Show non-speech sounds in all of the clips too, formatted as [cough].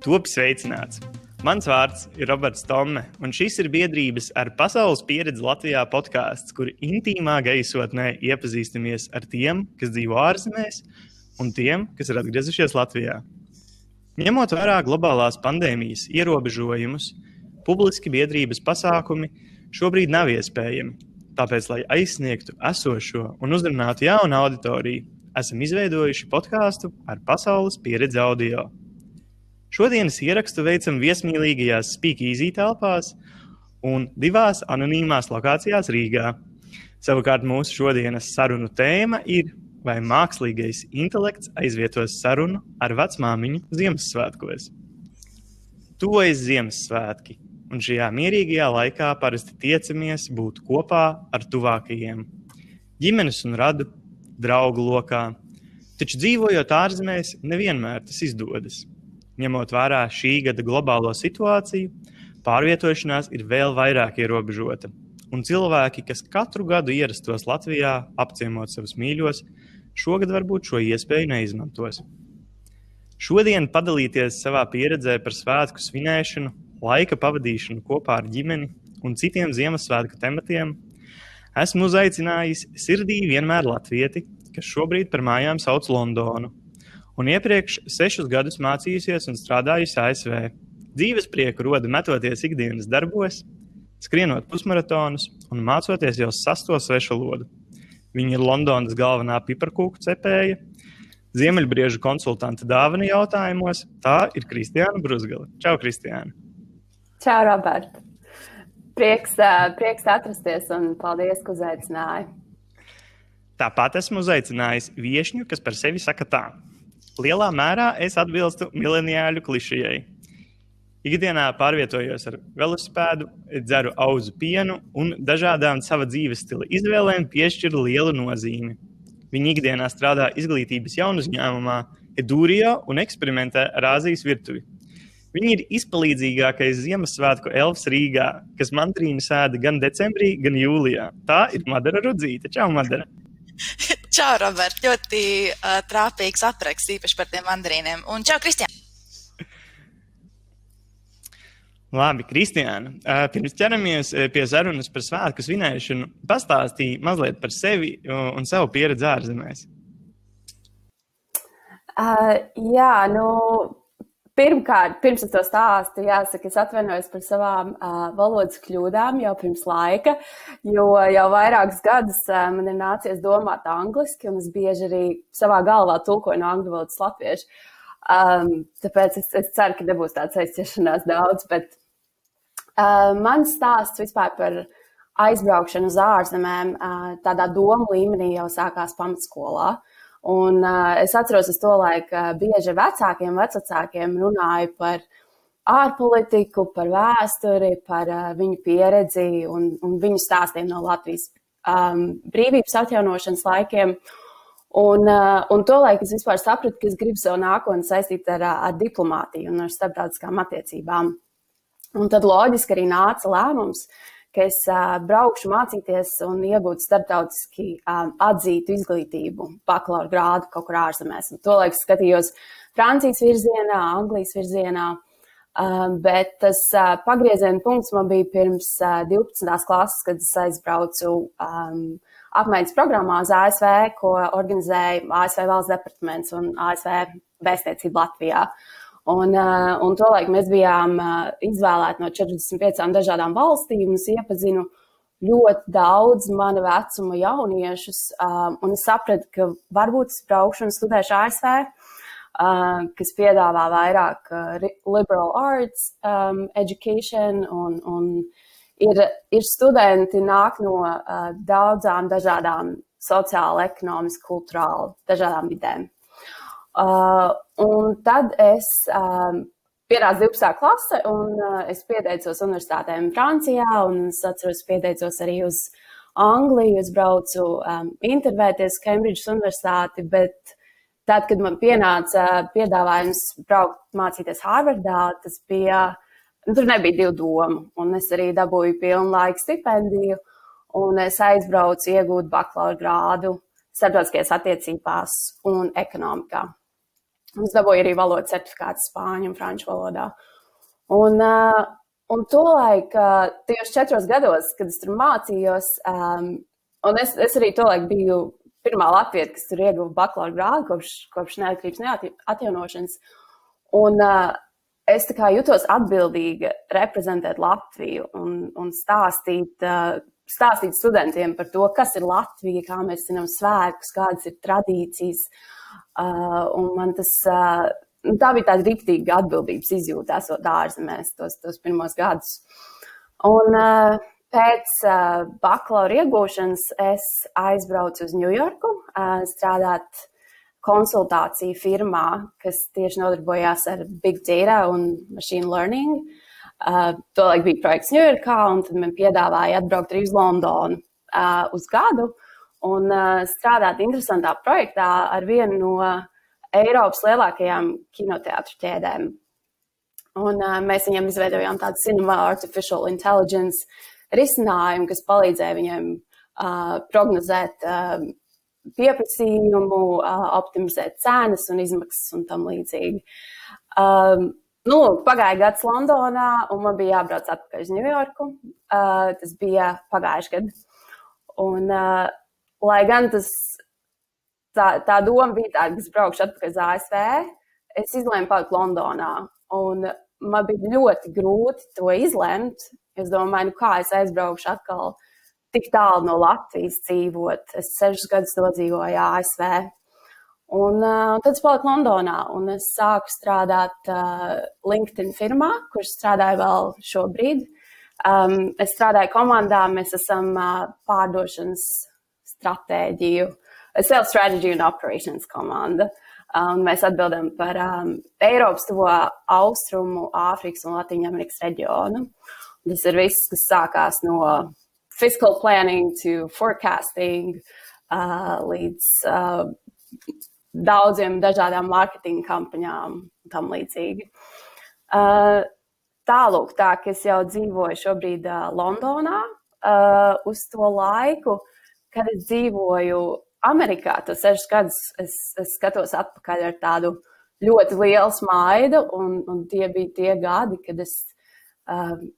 Top sveicināts! Mans vārds ir Roberts Tomme, un šis ir biedrības ar pasaules pieredzi Latvijā podkāsts, kur intīmā gaisotnē iepazīstamies ar tiem, kas dzīvo ārzemēs, un tiem, kas ir atgriezušies Latvijā. Ņemot vērā globālās pandēmijas ierobežojumus, publiski biedrības pasākumi šobrīd nav iespējami. Tāpēc, lai aizsniegtu esošo un uzrunātu jaunu auditoriju, esam izveidojuši podkāstu ar pasaules pieredzi audio. Šodienas ierakstu veicam viesmīlīgajās Speakeasy telpās un divās anonīmās lokācijās Rīgā. Savukārt mūsu šodienas sarunu tēma ir, vai mākslīgais intelekts aizvietos sarunu ar vecmāmiņu Ziemassvētkos. Tuvojas Ziemassvētki, un šajā mierīgajā laikā parasti tiecamies būt kopā ar tuvākajiem, ģimenes un radu, draugu lokā. Taču dzīvojot ārzemēs, nevienmēr tas izdodas. Ņemot vērā šī gada globālo situāciju, pārvietošanās ir vēl vairāk ierobežota, un cilvēki, kas katru gadu ierastos Latvijā apciemot savus mīļos, šogad varbūt šo iespēju neizmantos. Šodien padalīties savā pieredzē par svētku svinēšanu, laika pavadīšanu kopā ar ģimeni un citiem Ziemassvētku tematiem esmu uzaicinājis sirdī vienmēr latvieti, kas šobrīd par mājām sauc Londonu un iepriekš sešus gadus mācījusies un strādājusi ASV. Dzīves prieku roda metoties ikdienas darbos, skrienot pusmaratonus un mācoties jau sasto svešu valodu. Viņa ir Londonas galvenā piparkūku cepēja, ziemeļbriežu konsultanta dāvana jautājumos. Tā ir Kristiāna Brūsgala. Čau, Kristiāna! Čau, Robert! Prieks, prieks atrasties un paldies, ka uzaicināji. Tāpat esmu uzaicinājis viesņu, kas par sevi saka tā lielā mērā es atbilstu mileniāļu klišejai. Ikdienā pārvietojos ar velosipēdu, dzeru auzu pienu un dažādām sava dzīves stila izvēlēm piešķiru lielu nozīmi. Viņa ikdienā strādā izglītības jaunu uzņēmumā, Edūrijā un eksperimentē ar Āzijas virtuvi. Viņa ir izpalīdzīgākais Ziemassvētku elfs Rīgā, kas mandarīnu sēda gan decembrī, gan jūlijā. Tā ir Madara Rudzīte. Čau, Madara! [laughs] Čau, Robert! Ļoti uh, trāpīgs apraksts īpaši par tiem mandarīniem. Un čau, Kristiāna! Labi, Kristiāna. Uh, pirms ķeramies pie sarunas par svētku svinēšanu, pastāstīja mazliet par sevi un savu pieredzi ārzemēs. Uh, jā, nu, Pirmkārt, pirms es to stāstu, jāsaka, es atvainojos par savām uh, valodas kļūdām jau pirms laika, jo jau vairākus gadus uh, man ir nācies domāt angliski, un es bieži arī savā galvā tulkoju no angļu valodas latviešu. Um, tāpēc es, es ceru, ka nebūs tāds aizciešanās daudz, bet uh, mans stāsts vispār par aizbraukšanu uz ārzemēm uh, tādā domu līmenī jau sākās pamatskolā. Uh, Un uh, es atceros, es to laiku uh, bieži vecākiem, vecākiem runāju par ārpolitiku, par vēsturi, par uh, viņu pieredzi un, un viņu stāstiem no Latvijas um, brīvības atjaunošanas laikiem. Un, uh, un to laiku es vispār sapratu, ka es gribu savu nākotni saistīt ar, ar diplomātiju un ar starptautiskām attiecībām. Un tad loģiski arī nāca lēmums, uh, ka es uh, braukšu mācīties un iegūt starptautiski um, atzītu izglītību, bakalaura grādu kaut kur ārzemēs. Un to laiku skatījos Francijas virzienā, Anglijas virzienā. Um, bet tas uh, pagrieziena punkts man bija pirms uh, 12. klases, kad es aizbraucu um, apmaiņas programmā uz ASV, ko organizēja ASV valsts departaments un ASV vēstniecība Latvijā. Uh, Un, un tolaik mēs bijām izvēlēti no 45 dažādām valstīm. Es iepazinu ļoti daudz mana vecuma jauniešus, un es sapratu, ka varbūt es braukšu un studēšu ASV, kas piedāvā vairāk liberal arts education, un, un ir, ir studenti nāk no daudzām dažādām sociāli, ekonomiski, kultūrāli, dažādām vidēm. Uh, un tad es um, pienāca 12. klase, un uh, es pieteicos universitātēm Francijā, un es atceros, pieteicos arī uz Angliju. Es braucu um, intervēties Cambridge Universitāti, bet tad, kad man pienāca piedāvājums braukt mācīties Harvardā, tas bija, nu, tur nebija divu domu, un es arī dabūju pilnu laiku stipendiju, un es aizbraucu iegūt bakalaura grādu starptautiskajās attiecībās un ekonomikā. Es dabūju arī valodas certifikātu spāņu un franču valodā. Un, uh, un tolaik, uh, tajos četros gados, kad es tur mācījos, um, un es, es arī tolaik biju pirmā latvieta, kas tur ieguva bakalaura grādu kopš, kopš neatkarības neatjaunošanas. Un uh, es jutos atbildīga reprezentēt Latviju un, un stāstīt, uh, stāstīt studentiem par to, kas ir Latvija, kā mēs zinām svētkus, kādas ir tradīcijas. Uh, un man tas, uh, tā bija tāda rīktīga atbildības izjūta, esot ārzemēs tos, tos pirmos gadus. Un, uh, Pēc uh, bakalaura iegūšanas es aizbraucu uz Ņujorku uh, strādāt konsultāciju firmā, kas tieši nodarbojās ar big data un machine learning. Uh, Tolaik bija projekts Ņujorkā, un tad man piedāvāja atbraukt arī uz Londonu uh, uz gadu un uh, strādāt interesantā projektā ar vienu no Eiropas lielākajām kinoteātru ķēdēm. Un, uh, mēs viņam izveidojām tādu cinema artificial intelligence risinājumu, kas palīdzēja viņiem uh, prognozēt uh, pieprasījumu, uh, optimizēt cenas un izmaksas un tam līdzīgi. Um, Nu, pagāja gads Londonā, un man bija jābrauc atpakaļ uz Ņujorku. Uh, tas bija pagājušajā gadā. Un, uh, lai gan tas, tā, tā doma bija tāda, ka es braukšu atpakaļ uz ASV, es izlēmu palikt Londonā. Un man bija ļoti grūti to izlemt, Es domāju, nu kā es aizbraukšu atkal tik tālu no Latvijas dzīvot. Es sešus gadus to dzīvoju ASV. Un uh, tad es paliku Londonā un es sāku strādāt uh, LinkedIn firmā, kurš strādāju vēl šobrīd. Um, es strādāju komandā, mēs esam uh, pārdošanas stratēģiju, sales strategy un operations komanda. Un mēs atbildam par um, Eiropas, tuvo austrumu, Āfrikas un Latvijas reģionu. Tas ir viss, kas sākās no fiscal planning to forecasting uh, līdz uh, daudziem dažādām mārketinga kampaņām un tam līdzīgi. Uh, tālūk, tā ka es jau dzīvoju šobrīd uh, Londonā uh, uz to laiku, kad es dzīvoju Amerikā. Tos sešus gadus es, es skatos atpakaļ ar tādu ļoti lielu smaidu, un, un tie bija tie gadi, kad es um,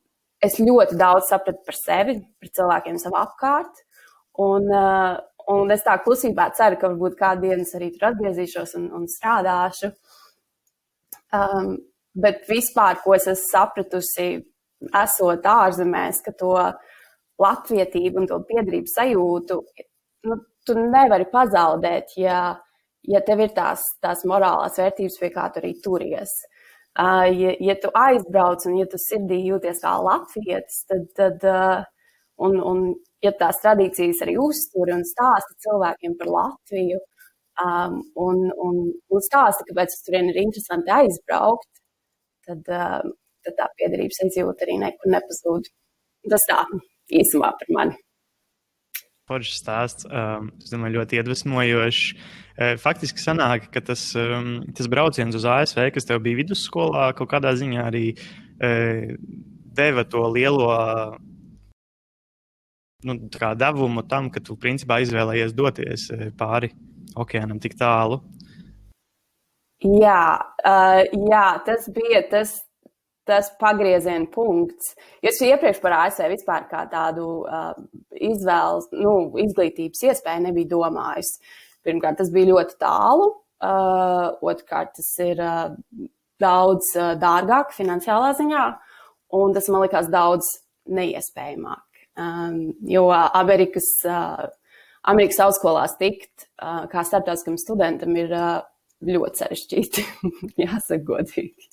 es ļoti daudz sapratu par sevi, par cilvēkiem savā apkārt. Un, uh, un es tā klusībā ceru, ka varbūt kādu dienu es arī tur atgriezīšos un, un strādāšu. Um, bet vispār, ko es esmu sapratusi, esot ārzemēs, ka to latvietību un to piedarību sajūtu, nu, tu nevari pazaudēt, ja, ja tev ir tās, tās morālās vērtības, pie kā tu arī turies. Uh, ja, ja tu aizbrauc un ja tu sirdī jūties kā latvietis, tad, tad uh, un, un ja tās tradīcijas arī uztur un stāsta cilvēkiem par Latviju, um, un, un, un stāsta, kāpēc tur ir interesanti aizbraukt, tad, uh, tad tā piedarības izjūta arī nekur nepazūd. Tas tā īsumā par mani. Foršs stāsts, um, es domāju, ļoti iedvesmojošs. Uh, faktiski sanāk, ka tas, um, tas brauciens uz ASV, kas tev bija vidusskolā, kaut kādā ziņā arī uh, deva to lielo nu, devumu tam, ka tu principā izvēlējies doties uh, pāri okeānam tik tālu. Jā, uh, jā tas bija tas, tas pagrieziena punkts. Jo es iepriekš par ASV vispār kā tādu uh, izvēles, nu, izglītības iespēju nebiju domājis. Pirmkārt, tas bija ļoti tālu. Uh, otrkārt, tas ir uh, daudz uh, dārgāk finansiālā ziņā, un tas man likās daudz neiespējamāk. Um, jo Amerikas, uh, Amerikas augstskolās tikt uh, kā starptautiskam studentam ir uh, ļoti sarežģīti, [laughs] jāsaka godīgi.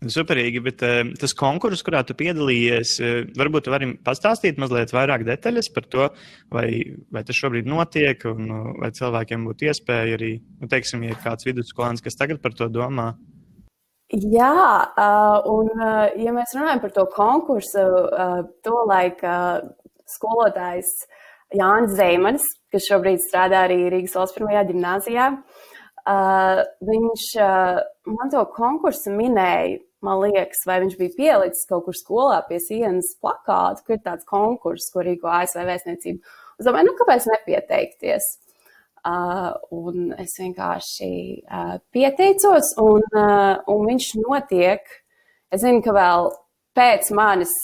Superīgi, bet uh, tas konkurss, kurā tu piedalījies, uh, varbūt tu vari pastāstīt mazliet vairāk detaļas par to, vai, vai tas šobrīd notiek, un uh, vai cilvēkiem būtu iespēja arī, nu, teiksim, ja ir kāds vidusskolēns, kas tagad par to domā. Jā, un ja mēs runājam par to konkursu, to laika skolotājs Jānis Zeimanis, kas šobrīd strādā arī Rīgas valsts pirmajā gimnāzijā, viņš man to konkursu minēja man liekas, vai viņš bija pielicis kaut kur skolā pie sienas plakātu, kur ir tāds konkurss, ko rīko ASV vēstniecība. Es domāju, nu, kāpēc nepieteikties? Uh, un es vienkārši uh, pieteicos, un, uh, un viņš notiek. Es zinu, ka vēl pēc manis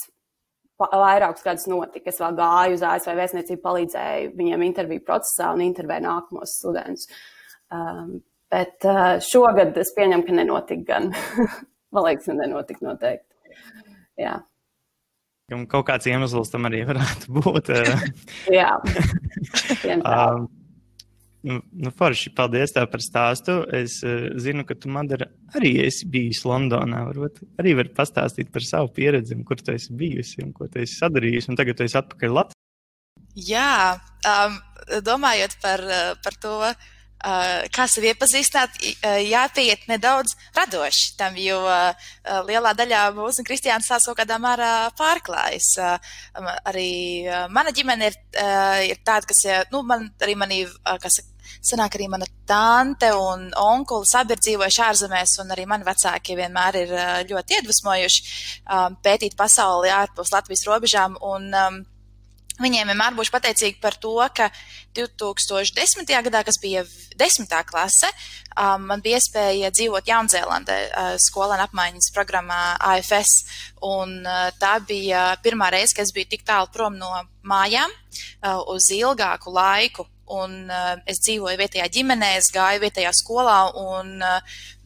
vairākus gadus notika. Es vēl gāju uz ASV vēstniecību, palīdzēju viņiem interviju procesā un intervēju nākamos studentus. Um, bet uh, šogad es pieņemu, ka nenotika gan. [laughs] Man liekas, nenotika noteikti. Jā. Un kaut kāds iemesls tam arī varētu būt. [laughs] Jā, um, nu, nu, forši, paldies tev par stāstu. Es uh, zinu, ka tu, Madara, arī esi bijis Londonā. Varbūt arī vari pastāstīt par savu pieredzi, kur tu esi bijusi un ko tu esi sadarījusi. Un tagad tu esi atpakaļ Latvijā. Jā, um, domājot par, par to, Uh, kā sevi iepazīstināt, uh, jāpieiet nedaudz radoši tam, jo uh, lielā daļā mūsu un Kristiāna stāsts kaut kādā mērā pārklājas. Arī mana ģimene ir, ir tāda, kas, nu, man arī manī, kas sanāk, arī mana tante un onkulis abi ir dzīvojuši ārzemēs, un arī mani vecāki vienmēr ir ļoti iedvesmojuši pētīt pasauli ārpus Latvijas robežām. Un, um, Viņiem vienmēr būšu pateicīga par to, ka 2010. gadā, kas bija 10. klase, um, man bija iespēja dzīvot Jaunzēlandē uh, skolēnu apmaiņas programmā AFS. Un uh, tā bija pirmā reize, kad es biju tik tālu prom no mājām uh, uz ilgāku laiku. Un es dzīvoju vietējā ģimenē, es gāju vietējā skolā, un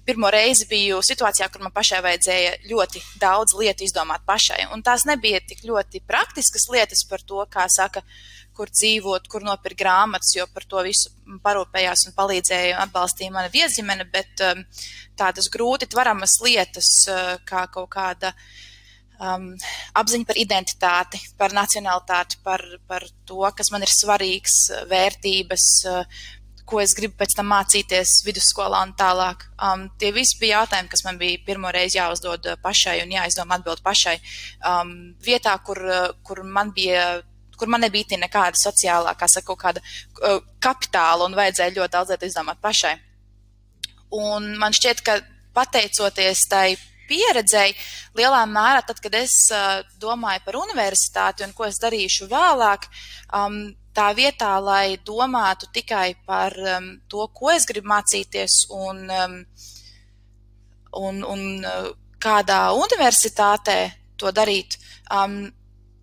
pirmo reizi biju situācijā, kur man pašai vajadzēja ļoti daudz lietu izdomāt pašai. Un tās nebija tik ļoti praktiskas lietas par to, kā saka, kur dzīvot, kur nopirkt grāmatas, jo par to visu parūpējās un palīdzēja un atbalstīja mana viesģimene, bet um, tādas grūti tvaramas lietas, uh, kā kaut kāda um, apziņa par identitāti, par nacionalitāti, par, par to, kas man ir svarīgs, vērtības, uh, ko es gribu pēc tam mācīties vidusskolā un tālāk. Um, tie visi bija jautājumi, kas man bija pirmo reizi jāuzdod uh, pašai un jāizdomā atbild pašai. Um, vietā, kur, uh, kur man bija kur man nebija nekāda sociālā, kā saka, kāda uh, kapitāla un vajadzēja ļoti daudz lietu izdomāt pašai. Un man šķiet, ka pateicoties tai pieredzēji, lielā mērā, tad, kad es uh, domāju par universitāti un ko es darīšu vēlāk, um, tā vietā, lai domātu tikai par um, to, ko es gribu mācīties un, um, un, un uh, kādā universitātē to darīt, um,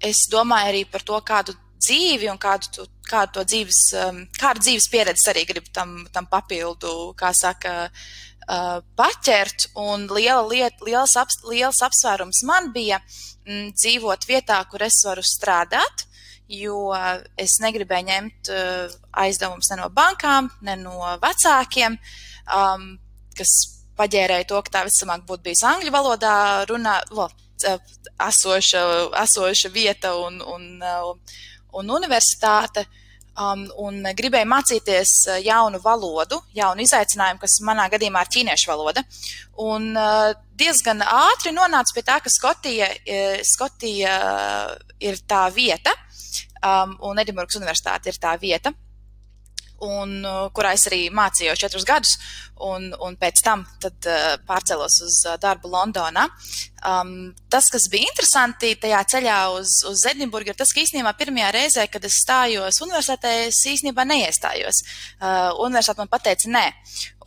es domāju arī par to, kādu dzīvi un kādu, tu, kādu to dzīves, um, kādu dzīves pieredzi arī gribu tam, tam papildu, kā saka, uh, paķert. Un liela lieta, liels, aps, liels apsvērums man bija mm, dzīvot vietā, kur es varu strādāt, jo es negribēju ņemt uh, aizdevumus ne no bankām, ne no vecākiem, um, kas paģērēja to, ka tā visticamāk būtu bijis angļu valodā runā, well, esoša, esoša vieta un, un, uh, un universitāte. Um, un gribēju mācīties jaunu valodu, jaunu izaicinājumu, kas manā gadījumā ir ķīniešu valoda. Un uh, diezgan ātri nonāca pie tā, ka Skotija, Skotija ir tā vieta, um, un Edinburgas Universitāte ir tā vieta, un, uh, kurā es arī mācījos četrus gadus, un, un pēc tam tad, uh, pārcēlos uz uh, darbu Londonā. Um, tas, kas bija interesanti tajā ceļā uz, uz Edinburgu, ir tas, ka īstenībā pirmajā reizē, kad es stājos universitātē, es īstenībā neiestājos. Uh, universitāte man pateica nē.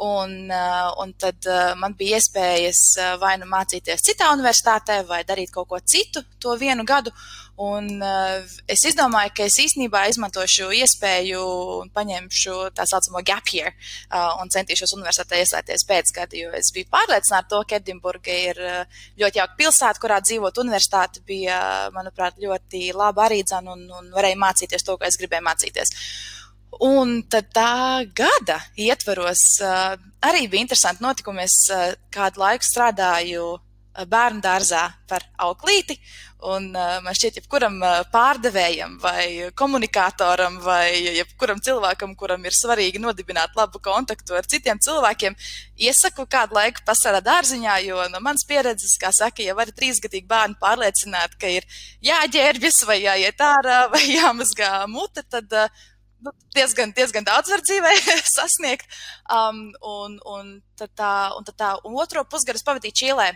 Un, uh, un tad uh, man bija iespējas uh, vai nu mācīties citā universitātē, vai darīt kaut ko citu to vienu gadu. Un uh, es izdomāju, ka es īstenībā izmantošu iespēju un paņemšu tā saucamo gap year uh, un centīšos universitātē iesaistīties pēc gada, jo es biju pārliecināta to, ka Edinburga ir uh, ļoti jauka pilsēta, kurā dzīvot universitāte bija, manuprāt, ļoti laba arī dzana un, un varēja mācīties to, ko es gribēju mācīties. Un tad tā gada ietvaros uh, arī bija interesanti notikumi. Es uh, kādu laiku strādāju bērnu dārzā par auklīti. Un uh, man šķiet, jebkuram uh, pārdevējam vai komunikatoram vai jebkuram cilvēkam, kuram ir svarīgi nodibināt labu kontaktu ar citiem cilvēkiem, iesaku kādu laiku pasarā dārziņā, jo no manas pieredzes, kā saka, ja vari trīsgadīgi bērnu pārliecināt, ka ir jāģērbjas vai jāiet ārā [laughs] vai jāmazgā mute, tad nu, diezgan, diezgan daudz var dzīvē [laughs] sasniegt. Um, un, un, tad tā, un tad tā un otro pusgadu pavadīju Čīlē.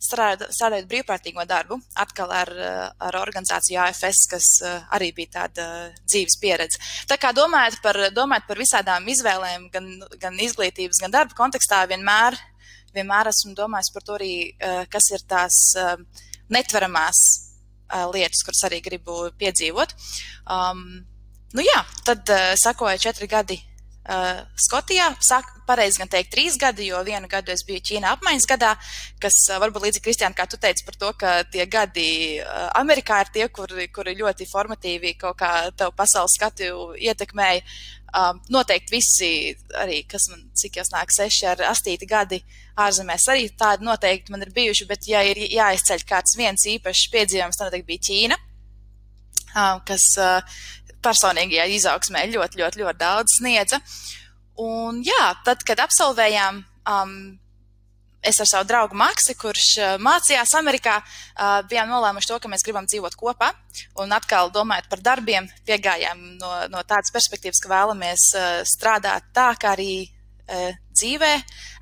Strādājot brīvprātīgo darbu, atkal ar, ar organizāciju AFS, kas arī bija tāda dzīves pieredze. Tā kā domājot par, domājot par visādām izvēlēm, gan, gan izglītības, gan darba kontekstā, vienmēr, vienmēr esmu domājis par to arī, kas ir tās netveramās lietas, kuras arī gribu piedzīvot. Um, nu jā, tad sakoja četri gadi uh, Skotijā. Sāk, pareizi gan teikt, trīs gadi, jo vienu gadu es biju Ķīnā apmaiņas gadā, kas uh, varbūt līdzīgi Kristiāna, kā tu teici par to, ka tie gadi uh, Amerikā ir tie, kuri, kuri ļoti formatīvi kaut kā tev pasaules skatu ietekmēja. Um, noteikti visi, arī, kas man cik jau nāk, seši ar astīti gadi ārzemēs, arī tādi noteikti man ir bijuši, bet, ja ir jāizceļ kāds viens īpašs piedzīvojums, tad noteikti bija Ķīna, um, kas uh, personīgajā izaugsmē ļoti, ļoti, ļoti daudz sniedza. Un jā, tad, kad absolvējām, um, es ar savu draugu Maksu, kurš uh, mācījās Amerikā, uh, bijām nolēmuši to, ka mēs gribam dzīvot kopā. Un atkal domājot par darbiem, piegājām no, no tādas perspektīvas, ka vēlamies uh, strādāt tā, kā arī uh, dzīvē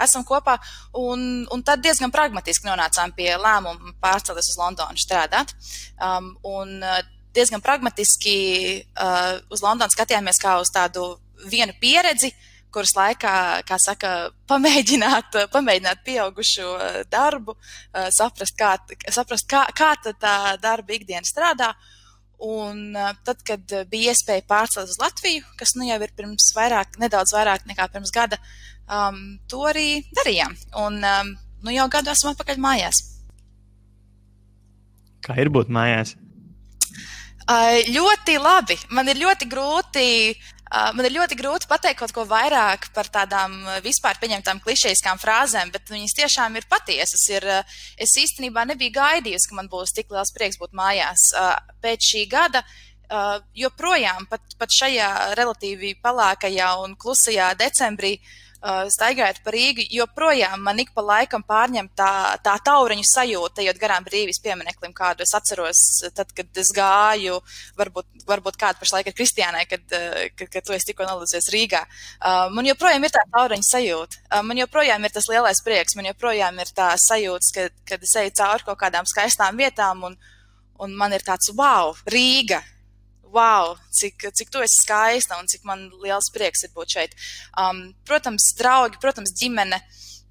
esam kopā. Un, un tad diezgan pragmatiski nonācām pie lēmuma pārcelties uz Londonu strādāt. Um, un, uh, diezgan pragmatiski uh, uz Londonu skatījāmies kā uz tādu vienu pieredzi, kuras laikā, kā saka, pamēģināt, [laughs] pamēģināt pieaugušo darbu, uh, saprast, kā, saprast kā, kā tā darba ikdiena strādā. Un uh, tad, kad bija iespēja pārcelt uz Latviju, kas nu jau ir pirms vairāk, nedaudz vairāk nekā pirms gada, um, to arī darījām. Un um, nu jau gadu esmu atpakaļ mājās. Kā ir būt mājās? Ļoti labi. Man ir ļoti grūti. Man ir ļoti grūti pateikt kaut ko vairāk par tādām vispār pieņemtām klišejiskām frāzēm, bet viņas tiešām ir patiesas. Ir, es īstenībā nebiju gaidījusi, ka man būs tik liels prieks būt mājās. Pēc šī gada joprojām, pat, pat šajā relatīvi palākajā un klusajā decembrī, Uh, staigājot pa Rīgu, joprojām man ik pa laikam pārņem tā, tā tauriņu sajūta, ejot garām brīvības piemineklim, kādu es atceros, tad, kad es gāju, varbūt, varbūt kādu pašlaik ar Kristiānai, kad, uh, kad, kad tu esi tikko nolūdzies Rīgā. Uh, man joprojām ir tā tauriņu sajūta, man joprojām ir tas lielais prieks, man joprojām ir tā sajūta, kad, kad es eju cauri kaut kādām skaistām vietām un, un man ir tāds wow, Rīga! Wow, cik, cik tu esi skaista un cik man liels prieks ir būt šeit. Um, protams, draugi, protams, ģimene.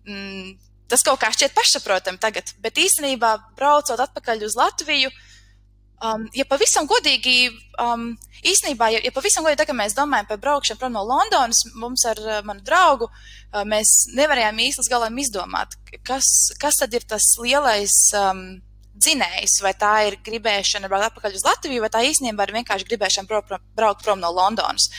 Mm, tas kaut kā šķiet pašsaprotami tagad, bet īstenībā braucot atpakaļ uz Latviju, um, ja pavisam godīgi, um, īstenībā, ja, ja pavisam godīgi tagad mēs domājam par braukšanu prom no Londonas, mums ar uh, manu draugu, uh, mēs nevarējām īsti līdz galam izdomāt, kas, kas tad ir tas lielais. Um, dzinējs, vai tā ir gribēšana braukt atpakaļ uz Latviju, vai tā īstenībā ir vienkārši gribēšana braukt prom, braukt prom no Londonas.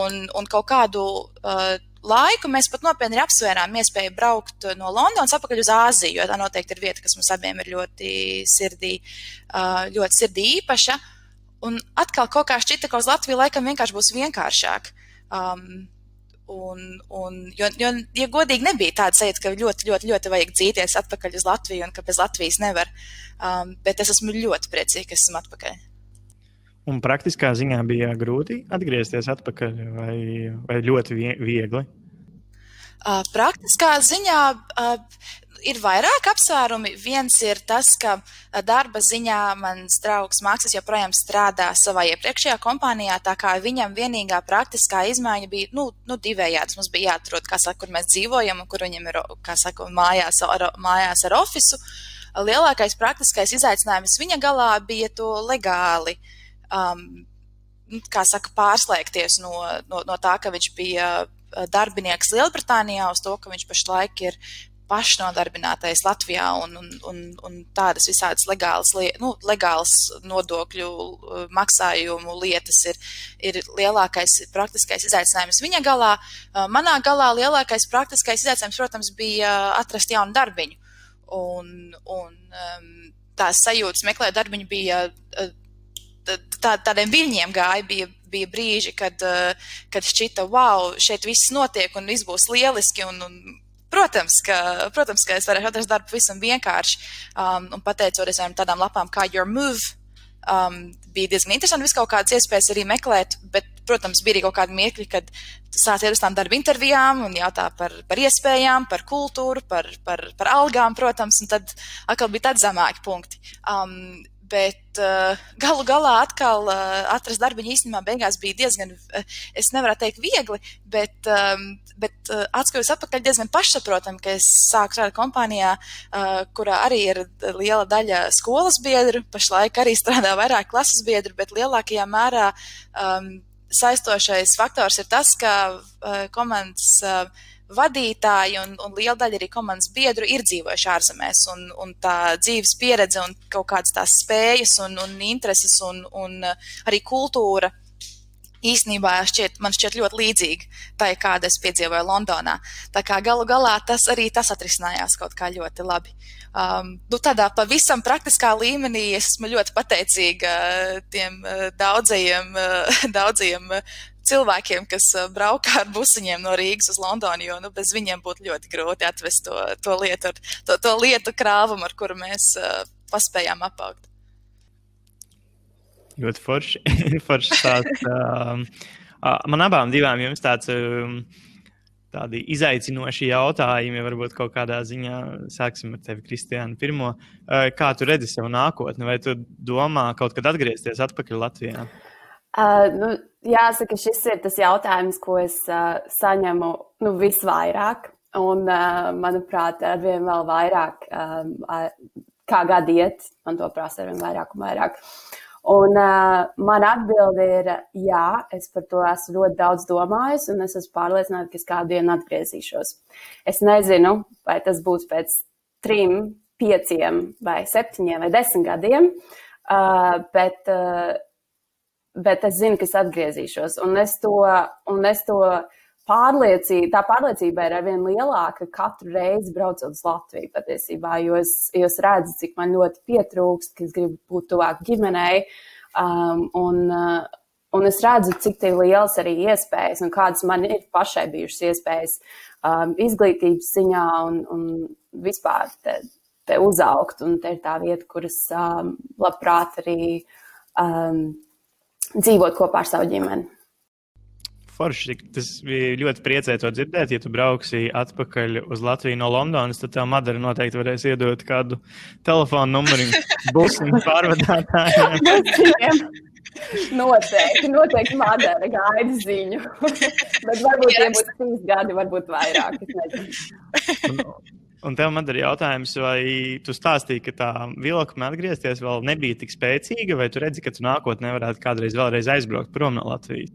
Un, un kaut kādu uh, laiku mēs pat nopietni apsvērām iespēju braukt no Londonas atpakaļ uz Āziju, jo tā noteikti ir vieta, kas mums abiem ir ļoti sirdī, uh, ļoti sirdī īpaša. Un atkal kaut kā šķita, ka uz Latviju laikam vienkārši būs vienkāršāk. Um, Un, un, jo, jo, ja godīgi nebija tāda sajūta, ka ļoti, ļoti, ļoti vajag dzīties atpakaļ uz Latviju un ka bez Latvijas nevar. Um, bet es esmu ļoti priecīga, ka esmu atpakaļ. Un praktiskā ziņā bija grūti atgriezties atpakaļ vai, vai ļoti viegli? Uh, praktiskā ziņā uh, ir vairāk apsvērumi. Viens ir tas, ka darba ziņā mans draugs Mākslas joprojām strādā savā iepriekšējā kompānijā, tā kā viņam vienīgā praktiskā izmaiņa bija nu, nu, divējāds. Mums bija jāatrod, saka, kur mēs dzīvojam un kur viņam ir saka, mājās, ar, mājās ar ofisu. Lielākais praktiskais izaicinājums viņa galā bija to legāli. Um, kā saka, pārslēgties no, no, no tā, ka viņš bija darbinieks Lielbritānijā, uz to, ka viņš pašlaik ir pašnodarbinātais Latvijā un, un, un, un tādas visādas legālas, nu, legālas nodokļu uh, maksājumu lietas ir, ir lielākais praktiskais izaicinājums viņa galā. Uh, manā galā lielākais praktiskais izaicinājums, protams, bija atrast jaunu darbiņu. Un, un um, tās sajūtas meklēt darbiņu bija uh, tā, tādiem viļņiem gāja, bija, bija brīži, kad, kad šķita, wow, šeit viss notiek un viss būs lieliski un, un Protams, ka, protams, ka es varēšu atrast darbu pavisam vienkārši. Um, un pateicoties tādām lapām kā Your Move, um, bija diezgan interesanti. Visu kaut kādas iespējas arī meklēt, bet, protams, bija arī kaut kādi mirkļi, kad sāc iet uz tām darba intervijām un jautā par, par iespējām, par kultūru, par, par, par algām, protams, un tad atkal bija tādi zemāki punkti. Um, Bet uh, galu galā atkal uh, atrast darbu īstenībā beigās bija diezgan, uh, es nevaru teikt, viegli, bet, um, bet uh, atskatoties atpakaļ, diezgan pašsaprotami, ka es sāku strādāt kompānijā, uh, kurā arī ir liela daļa skolas biedru. Pašlaik arī strādā vairāk klases biedru, bet lielākajā mērā um, saistošais faktors ir tas, ka uh, komandas. Uh, vadītāji un, un liela daļa arī komandas biedru ir dzīvojuši ārzemēs, un, un tā dzīves pieredze un kaut kādas tās spējas un, un intereses un, un arī kultūra īstenībā šķiet, man šķiet ļoti līdzīga tai, kāda es piedzīvoju Londonā. Tā kā galu galā tas arī tas atrisinājās kaut kā ļoti labi. Um, nu, tādā pavisam praktiskā līmenī es esmu ļoti pateicīga tiem uh, daudzajiem, uh, [laughs] daudzajiem cilvēkiem, kas uh, braukā ar busiņiem no Rīgas uz Londonu, jo nu, bez viņiem būtu ļoti grūti atvest to, to, lietu, to, to lietu krāvumu, ar kuru mēs uh, paspējām apaugt. Ļoti forši. [laughs] forši tāds, um, man abām divām jums tāds. Um, tādi izaicinoši jautājumi, varbūt kaut kādā ziņā sāksim ar tevi, Kristiāna, pirmo. Kā tu redzi savu nākotni, vai tu domā kaut kad atgriezties atpakaļ Latvijā? Uh, nu, jāsaka, šis ir tas jautājums, ko es uh, saņemu nu, visvairāk. Un, uh, manuprāt, arvien vēl vairāk, uh, kā gadi iet, man to prasa arvien vairāk un vairāk. Un uh, man atbilde ir, jā, es par to esmu ļoti daudz domājis, un es esmu pārliecināta, ka es kādu dienu atgriezīšos. Es nezinu, vai tas būs pēc trim, pieciem, vai septiņiem, vai desmit gadiem, uh, bet uh, bet es zinu, ka es atgriezīšos. Un es to, un es to pārliecība, tā pārliecība ir arvien lielāka katru reizi braucot uz Latviju patiesībā, jo es, jo es redzu, cik man ļoti pietrūkst, ka es gribu būt tuvāk ģimenei. Um, un, uh, un es redzu, cik liels arī iespējas un kādas man ir pašai bijušas iespējas um, izglītības ziņā un, un vispār te, te uzaugt. Un te ir tā vieta, kuras um, labprāt arī um, dzīvot kopā ar savu ģimeni. Forši, tas bija ļoti priecēji to dzirdēt. Ja tu brauksi atpakaļ uz Latviju no Londonas, tad tev Madara noteikti varēs iedot kādu telefonu numuru busiņu [laughs] pārvadātājiem. noteikti, noteikti Madara gaida ziņu. [laughs] Bet varbūt tie būs trīs gadi, varbūt vairāk. Un tev man ir jautājums, vai tu stāstīji, ka tā vilkme atgriezties vēl nebija tik spēcīga, vai tu redzi, ka tu nākotnē varētu kādreiz vēlreiz aizbraukt prom no Latvijas?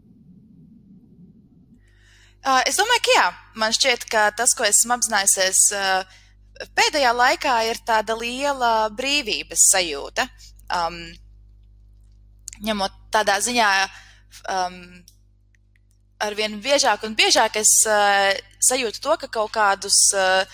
Uh, es domāju, ka jā. Man šķiet, ka tas, ko esmu apzinājusies uh, pēdējā laikā, ir tāda liela brīvības sajūta. Um, ņemot tādā ziņā, um, arvien biežāk un biežāk es uh, sajūtu to, ka kaut kādus uh,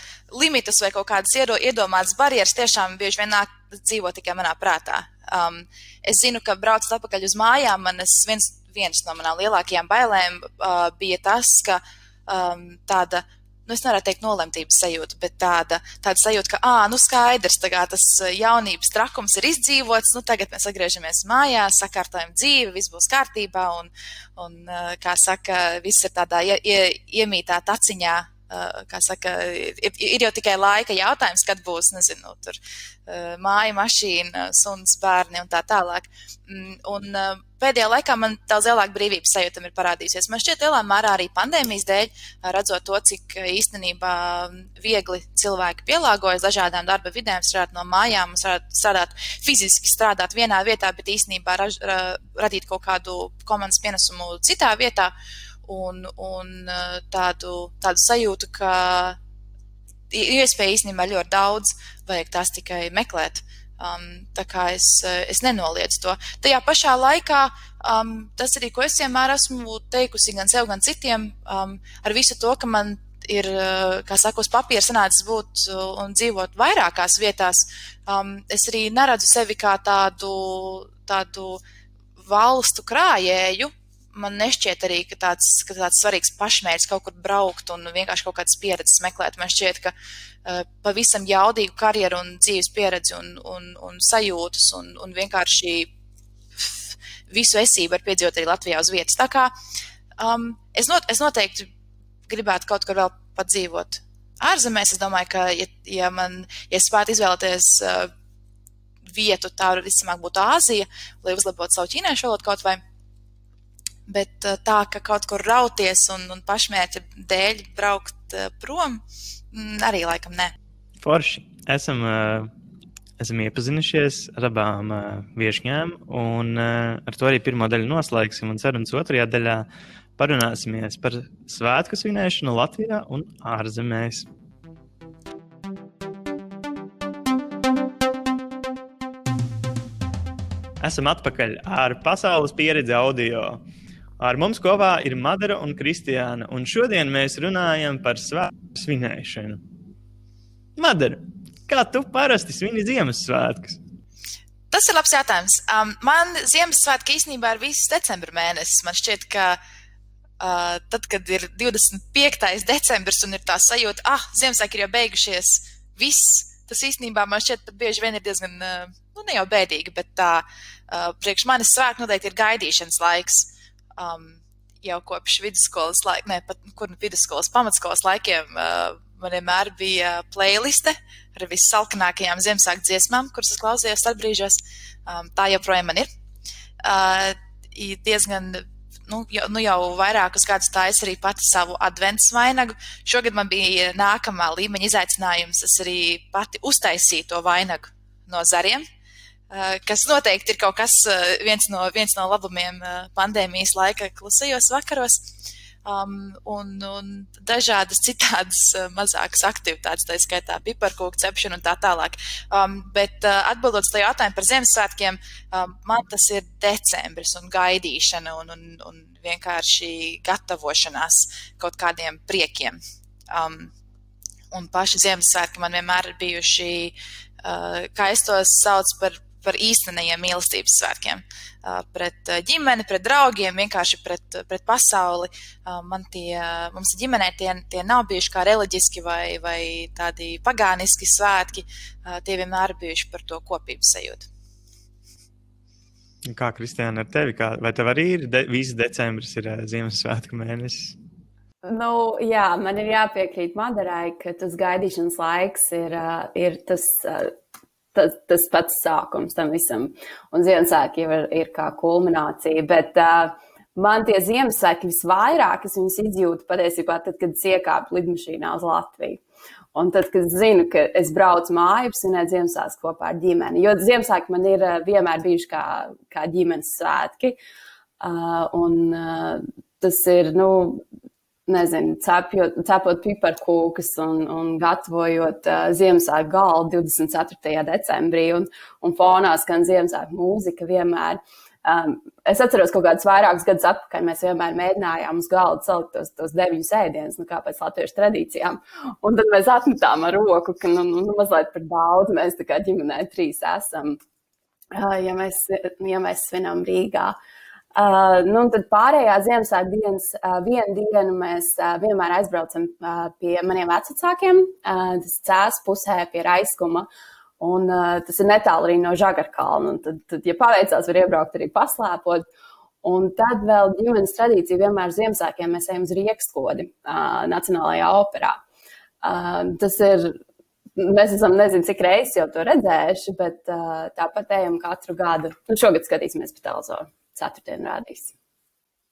limitus vai kaut kādas iedomātas barjeras tiešām bieži vien nāk dzīvo tikai manā prātā. Um, es zinu, ka braucot atpakaļ uz mājām, manas viens, viens no manām lielākajām bailēm uh, bija tas, ka um, tāda, nu, es nevaru teikt nolemtības sajūta, bet tāda, tāda sajūta, ka, ah, nu, skaidrs, kā tas jaunības trakums ir izdzīvots, nu, tagad mēs atgriežamies mājās, sakārtojam dzīvi, viss būs kārtībā, un, un kā saka, viss ir tādā ie, ie, iemītā taciņā kā saka, ir, ir jau tikai laika jautājums, kad būs, nezinu, tur māja, mašīna, suns, bērni un tā tālāk. Mm, un pēdējā laikā man daudz lielāka brīvības sajūta ir parādījusies. Man šķiet, lielā mērā arī pandēmijas dēļ, redzot to, cik īstenībā viegli cilvēki pielāgojas dažādām darba vidēm, strādāt no mājām, strādāt fiziski, strādāt vienā vietā, bet īstenībā raž, radīt kaut kādu komandas pienesumu citā vietā. Uh, un, un eh, tādu, tādu sajūtu, ka iespēja īstenībā ļoti daudz, vajag tās tikai meklēt. Um, tā kā es, eh, es nenoliedzu to. Tajā pašā laikā um, tas arī, ko es vienmēr esmu teikusi gan sev, gan citiem, um, ar visu to, ka man ir, eh, kā saka, uz papīra sanācis būt un dzīvot vairākās vietās, um, es arī neredzu sevi kā tādu, tādu valstu krājēju, man nešķiet arī, ka tāds, ka tāds svarīgs pašmērķis kaut kur braukt un vienkārši kaut kādas pieredzes meklēt. Man šķiet, ka uh, pavisam jaudīgu karjeru un dzīves pieredzi un, un, un sajūtas un, un vienkārši visu esību var piedzīvot arī Latvijā uz vietas. Tā kā um, es, not, es noteikti gribētu kaut kur vēl padzīvot ārzemēs. Es domāju, ka, ja, ja man, ja es spētu izvēlēties uh, vietu, tā visticamāk būtu Āzija, lai uzlabotu savu ķīniešu valodu kaut vai. Bet uh, tā, ka kaut kur rauties un, un pašmērķa dēļ braukt uh, prom, mm, arī laikam ne. Forši. Esam, uh, esam iepazinušies ar abām viesņām, un ar to arī pirmo daļu noslēgsim. Un sarunas otrajā daļā parunāsimies par svētku svinēšanu Latvijā un ārzemēs. Esam atpakaļ ar pasaules pieredzi audio. Ar mums kopā ir Madara un Kristiāna, un šodien mēs runājam par svētku svinēšanu. Madara, kā tu parasti svini Ziemassvētkus? Tas ir labs jautājums. Um, man Ziemassvētki īstenībā ir viss decembra mēnesis. Man šķiet, ka uh, tad, kad ir 25. decembris un ir tā sajūta, ah, Ziemassvētki ir jau beigušies, viss. Tas īstenībā man šķiet pat bieži vien ir diezgan, uh, nu, ne jau bēdīgi, bet tā, uh, priekš manis svētki noteikti ir gaidīšanas laiks. Um, jau kopš vidusskolas laika, ne pat kur vidusskolas, pamatskolas laikiem, uh, man vienmēr bija playliste ar vissalkanākajām Ziemassvētku dziesmām, kuras es klausījos tad brīžos. Um, tā joprojām man ir. Uh, diezgan nu, jau, nu jau vairākus gadus taisa arī pati savu adventu vainagu. Šogad man bija nākamā līmeņa izaicinājums. Es arī pati uztaisīju to vainagu no zariem. Eh, kas noteikti ir kaut kas, eh, viens no, viens no labumiem eh, pandēmijas laika klusajos vakaros. Um, un, un dažādas citādas mazākas aktivitātes, tā skaitā piparkūku cepšana un tā tālāk. Um, bet uh, atbildot uz to jautājumu par Ziemassvētkiem, um, man tas ir decembris un gaidīšana un, un, un vienkārši gatavošanās kaut kādiem priekiem. Um, un paši Ziemassvētki man vienmēr ir bijuši, uh, kā es tos saucu par par īstenajiem mīlestības svētkiem. Pret ģimeni, pret draugiem, vienkārši pret, pret pasauli. Man tie, mums ģimenē tie, tie nav bijuši kā reliģiski vai, vai tādi pagāniski svētki. Tie vienmēr ir bijuši par to kopības sajūtu. Kā Kristiāna ar tevi? Kā, vai tev arī ir de, viss decembris, ir Ziemassvētku mēnesis? Nu, jā, man ir jāpiekrīt Madarai, ka tas gaidīšanas laiks ir, ir tas tas, tas pats sākums tam visam. Un Ziemassvētki jau ir, ir kā kulminācija. Bet uh, man tie Ziemassvētki visvairāk, es viņus izjūtu patiesībā tad, kad es iekāpu lidmašīnā uz Latviju. Un tad, kad zinu, ka es braucu mājās, svinēt Ziemassvētku kopā ar ģimeni. Jo Ziemassvētki man ir vienmēr bijuši kā, kā ģimenes svētki. Uh, un uh, tas ir, nu, nezinu, cepjot, cepot piparkūkas un, un gatavojot uh, Ziemassvētku galdu 24. decembrī, un, un fonā skan Ziemassvētku mūzika vienmēr. Um, es atceros, ka kaut kādus vairākus gadus atpakaļ mēs vienmēr mēģinājām uz galda salikt tos, tos deviņus ēdienus, nu, kā pēc latviešu tradīcijām. Un tad mēs atmetām ar roku, ka nu, nu, nu mazliet par daudz mēs tā kā ģimenē trīs esam, uh, ja, mēs, ja mēs svinam Rīgā. Uh, Uh, nu, tad pārējā Ziemassvētku dienas uh, vienu dienu mēs uh, vienmēr aizbraucam uh, pie maniem vecākiem, uh, tas cēlās pusē pie Raiskuma. Un, uh, tas ir netālu arī no Žagarkalna. Tad, tad, ja paveicās, var iebraukt arī paslēpot. Un tad vēl ģimenes tradīcija vienmēr Ziemassvētkiem mēs ejam uz Riekskodi, uh, Nacionālajā operā. Uh, tas ir Mēs esam nezinu, cik reizes jau to redzējuši, bet uh, tāpat ejam katru gadu. Nu, šogad skatīsimies pa televizoru ceturtdienu rādīs.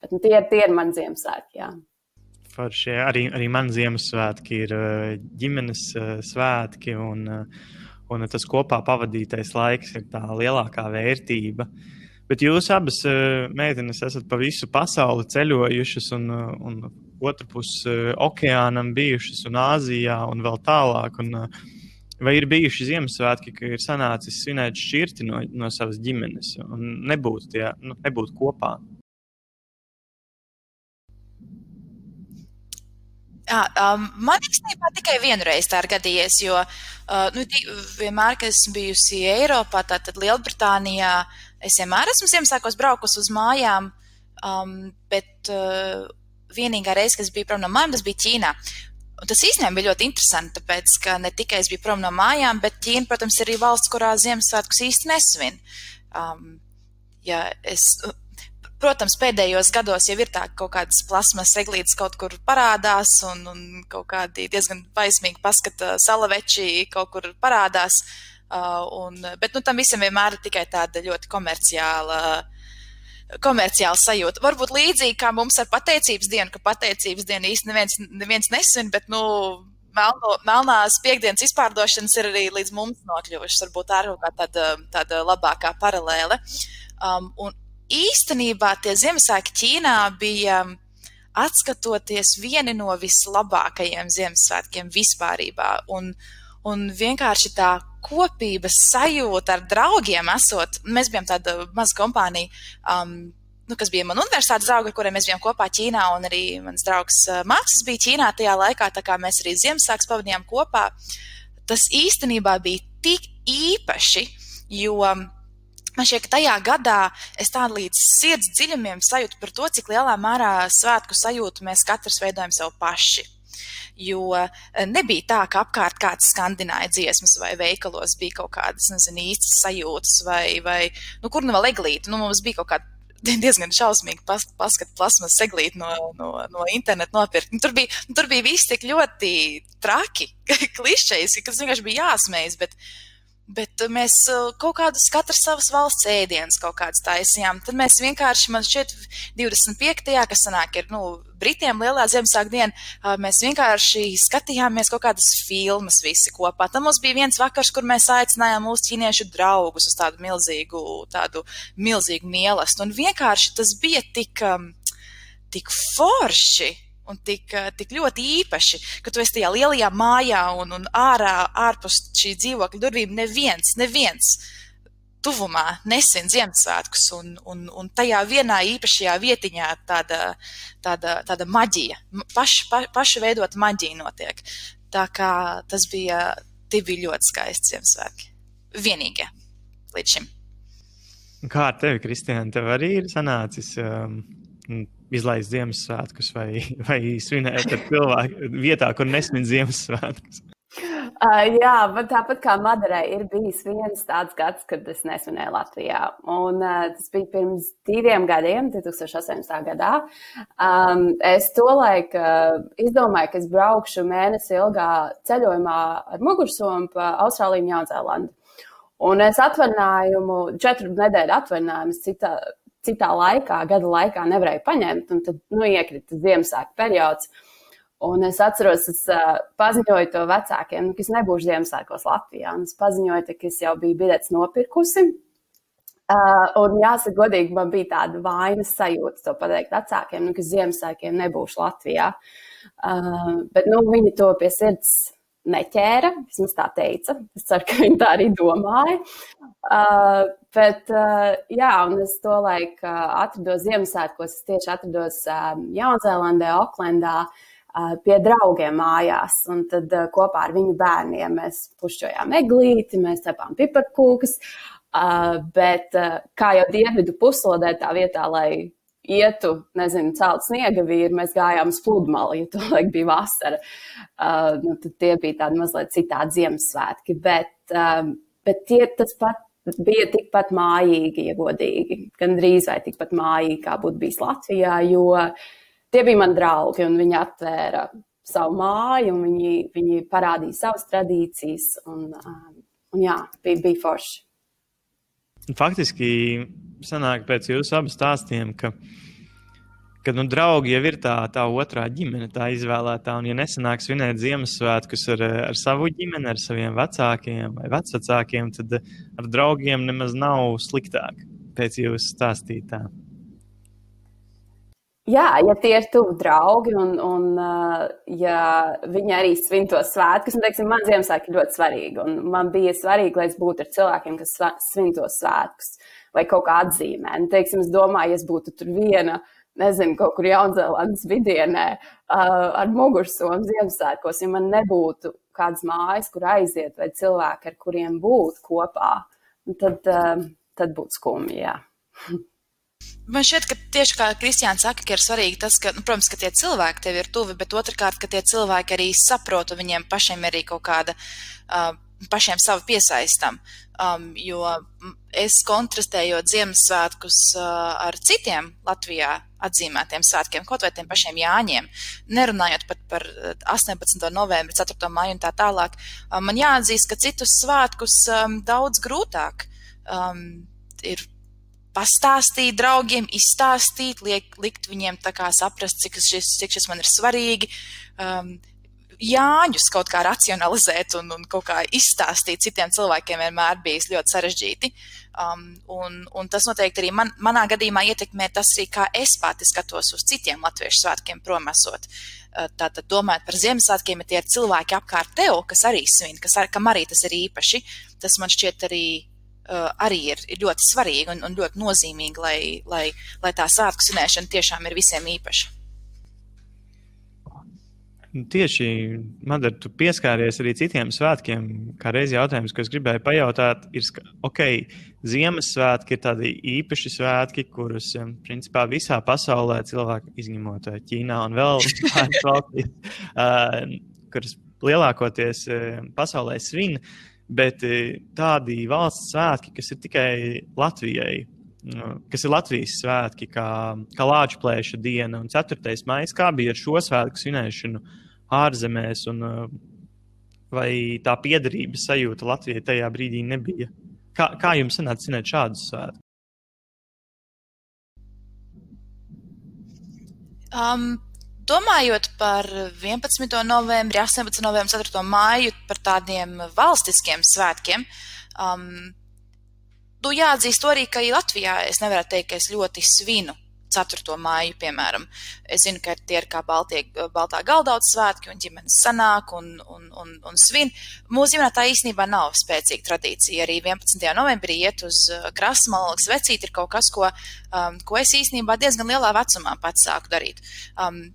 Bet, nu, tie, tie ir mani Ziemassvētki. Jā. Forši, arī, arī man Ziemassvētki ir eh, ģimenes eh, svētki, un, eh, un tas kopā pavadītais laiks ir tā lielākā vērtība. Bet jūs abas meitenes esat pa visu pasauli ceļojušas, un, un otru pusi okeānam bijušas, un Āzijā, un vēl tālāk. Un, Vai ir bijuši Ziemassvētki, ka ir sanācis svinēt šķirti no, no savas ģimenes un nebūt, tie, nu, nebūt kopā? Jā, um, man īstenībā tikai vienreiz tā ir gadījies, jo uh, nu, vienmēr, kad esmu bijusi Eiropā, tātad Lielbritānijā, es vienmēr esmu Ziemassvētkos braukusi uz mājām, um, bet uh, vienīgā reize, kad es biju prom no mājām, tas bija Ķīnā. Un tas īstenībā bija ļoti interesanti, tāpēc, ka ne tikai es biju prom no mājām, bet Ķīna, protams, ir arī valsts, kurā Ziemassvētkus īsti nesvin. Um, ja es, protams, pēdējos gados jau ir tā, ka kaut kādas plasmas eglītes kaut kur parādās, un, un kaut kādi diezgan baismīgi paskata salaveči kaut kur parādās. Uh, un, bet nu, tam visam vienmēr ir tikai tāda ļoti komerciāla. Komerciāla sajūta. Varbūt līdzīgi kā mums ar pateicības dienu, ka pateicības dienu īsti neviens, neviens nesvin, bet, nu, melno, melnās piekdienas izpārdošanas ir arī līdz mums nokļuvušas. Varbūt tā ir kaut kā tāda, tāda labākā paralēle. Um, un īstenībā tie Ziemassvētki Ķīnā bija atskatoties vieni no vislabākajiem Ziemassvētkiem vispārībā. Un, un vienkārši tā kopības sajūta ar draugiem esot, mēs bijām tāda maza kompānija. Um, nu, kas bija man universitātes draugi, ar kuriem mēs bijām kopā Ķīnā, un arī mans draugs uh, Mākslas bija Ķīnā tajā laikā, tā kā mēs arī Ziemassvētku pavadījām kopā. Tas īstenībā bija tik īpaši, jo man šķiet, ka tajā gadā es tādu līdz sirds dziļumiem sajūtu par to, cik lielā mērā svētku sajūtu mēs katrs veidojam sev paši. Jo uh, nebija tā, ka apkārt kāds skandināja dziesmas, vai veikalos bija kaut kādas, nezinu, īstas sajūtas, vai, vai nu, kur nu vēl eglīti. Nu, mums bija kaut kāda [laughs] diezgan šausmīgi pas, paskat plasmas seglīt no, no, no interneta nopirkt. Nu, tur, bija, nu, tur bija viss tik ļoti traki, [laughs] klišejas, ka tas vienkārši bija jāsmējas, bet Bet mēs uh, kaut kādus, katrs savas valsts ēdienas kaut kādas taisījām. Tad mēs vienkārši, man šķiet, 25. kas sanāk, ir, nu, Britiem lielā Ziemassvētku diena, uh, mēs vienkārši skatījāmies kaut kādas filmas visi kopā. Tad mums bija viens vakars, kur mēs aicinājām mūsu ķīniešu draugus uz tādu milzīgu, tādu milzīgu mielastu. Un vienkārši tas bija tik, um, tik forši un tik, eh, tik ļoti īpaši, ka tu esi tajā lielajā mājā un, un ārā, ārpus šī dzīvokļa durvīm neviens, neviens tuvumā nesien Ziemassvētkus, un, un, un tajā vienā īpašajā vietiņā tāda, tāda, tāda maģija, paša, pa, paša veidot maģija notiek. Tā kā tas bija, tie bija ļoti skaisti Ziemassvētki. Vienīgie līdz šim. Kā ar tevi, Kristiāna, tev arī ir sanācis um, izlaist Ziemassvētkus vai, [laughs] vai svinēt ar cilvēku vietā, kur nesmin Ziemassvētkus? Uh, [laughs] jā, bet tāpat kā Madarai ir bijis viens tāds gads, kad es nesvinēju Latvijā. Un, uh, tas bija pirms diviem gadiem, 2018. gadā. Um, es tolaik uh, izdomāju, ka es braukšu mēnesi ilgā ceļojumā ar mugursomu pa Austrāliju un Jaunzēlandu. Un es atvaļinājumu, četru nedēļu atvaļinājumu citā, citā laikā, gada laikā nevarēju paņemt, un tad nu, iekrita Ziemassvētku periods. Un es atceros, es uh, paziņoju to vecākiem, nu, ka es nebūšu Ziemassvētkos Latvijā. Es paziņoju, ka es jau biju biļetes nopirkusi. Uh, un jāsaka, godīgi, man bija tāda vainas sajūta to pateikt vecākiem, nu, ka Ziemassvētkiem nebūšu Latvijā. Uh, bet nu, viņi to pie sirds neķēra. Vismaz tā teica. Es ceru, ka viņi tā arī domāja. Uh, bet, uh, jā, un es to laiku uh, atrados Ziemassvētkos. Es tieši atrados um, Jaunzēlandē, Oklendā. Uh, pie draugiem mājās, un tad uh, kopā ar viņu bērniem mēs pušķojām eglīti, mēs cepām piparkūkas, uh, bet uh, kā jau dienvidu puslodē, tā vietā, lai ietu, nezinu, celt sniega vīri, mēs gājām uz pludmali, jo tolaik bija vasara. Uh, nu, tad tie bija tādi mazliet citādi Ziemassvētki, bet, um, bet tie tas pat bija tikpat mājīgi, ja godīgi, gan drīz vai tikpat mājīgi, kā būtu bijis Latvijā, jo tie bija mani draugi un viņi atvēra savu māju un viņi, viņi parādīja savas tradīcijas un, um, un jā, bija, bija forši. Faktiski sanāk pēc jūsu abu stāstiem, ka, ka nu, draugi jau ir tā, tā otrā ģimene, tā izvēlētā. Un, ja nesanāk svinēt Ziemassvētkus ar, ar savu ģimeni, ar saviem vecākiem vai vecākiem, tad ar draugiem nemaz nav sliktāk pēc jūsu stāstītā. Jā, ja tie ir tuvi draugi un, un uh, ja viņi arī svin tos svētkus, un, teiksim, man Ziemassvētki ļoti svarīgi. Un man bija svarīgi, lai es būtu ar cilvēkiem, kas svin tos svētkus vai kaut kā atzīmē. Un, teiksim, es domāju, ja es būtu tur viena, nezinu, kaut kur Jaunzēlandes vidienē uh, ar mugursomu Ziemassvētkos, ja man nebūtu kādas mājas, kur aiziet, vai cilvēki, ar kuriem būt kopā, tad, uh, tad būtu skumji, jā. [laughs] Man šķiet, ka tieši kā Kristiāns saka, ka ir svarīgi tas, ka, nu, protams, ka tie cilvēki tev ir tuvi, bet otrkārt, ka tie cilvēki arī saprot, un viņiem pašiem ir arī kaut kāda uh, pašiem savu piesaistam. Um, jo es kontrastējot Ziemassvētkus uh, ar citiem Latvijā atzīmētiem svētkiem, kaut vai tiem pašiem Jāņiem, nerunājot pat par 18. novembri, 4. maiju un tā tālāk, um, man jāatzīst, ka citus svētkus um, daudz grūtāk um, ir pastāstīt draugiem, izstāstīt, liek, likt viņiem tā kā saprast, cik šis, cik šis man ir svarīgi. Um, Jāņus kaut kā racionalizēt un, un kaut kā izstāstīt citiem cilvēkiem vienmēr bijis ļoti sarežģīti. Um, un, un tas noteikti arī man, manā gadījumā ietekmē tas arī, kā es pati skatos uz citiem latviešu svētkiem promesot. Uh, tātad domājot par Ziemassvētkiem, ja tie ir cilvēki apkārt tev, kas arī svin, kas ar, kam arī tas ir īpaši, tas man šķiet arī Uh, arī ir, ir ļoti svarīgi un, un ļoti nozīmīgi, lai, lai, lai tā svētku svinēšana tiešām ir visiem īpaša. Tieši, Madara, tu pieskāries arī citiem svētkiem. Kā reiz jautājums, ko es gribēju pajautāt, ir, ok, Ziemassvētki ir tādi īpaši svētki, kurus, principā, visā pasaulē cilvēki, izņemot eh, Ķīnā un vēl [laughs] pāris valstīs, uh, kuras lielākoties uh, pasaulē svin, bet uh, tādi valsts svētki, kas ir tikai Latvijai, kas ir Latvijas svētki, kā, kā Lāča plēša diena un 4. maija, kā bija ar šo svētku svinēšanu ārzemēs, un uh, vai tā piederības sajūta Latvijai tajā brīdī nebija? Kā, kā jums sanāca zināt šādus svētkus? Um, domājot par 11. novembri, 18. novembri, 4. māju, par tādiem valstiskiem svētkiem, um, nu jāatzīst arī, ka Latvijā es nevaru teikt, ka es ļoti svinu 4. māju, piemēram. Es zinu, ka tie ir kā Baltie, Baltā galdauts svētki un ģimenes sanāk un, un, un, un svin. Mūsu ģimenē tā īstenībā nav spēcīga tradīcija. Arī 11. novembrī iet uz uh, krasta malaks vecīt ir kaut kas, ko, um, ko es īstenībā diezgan lielā vecumā pats sāku darīt. Um,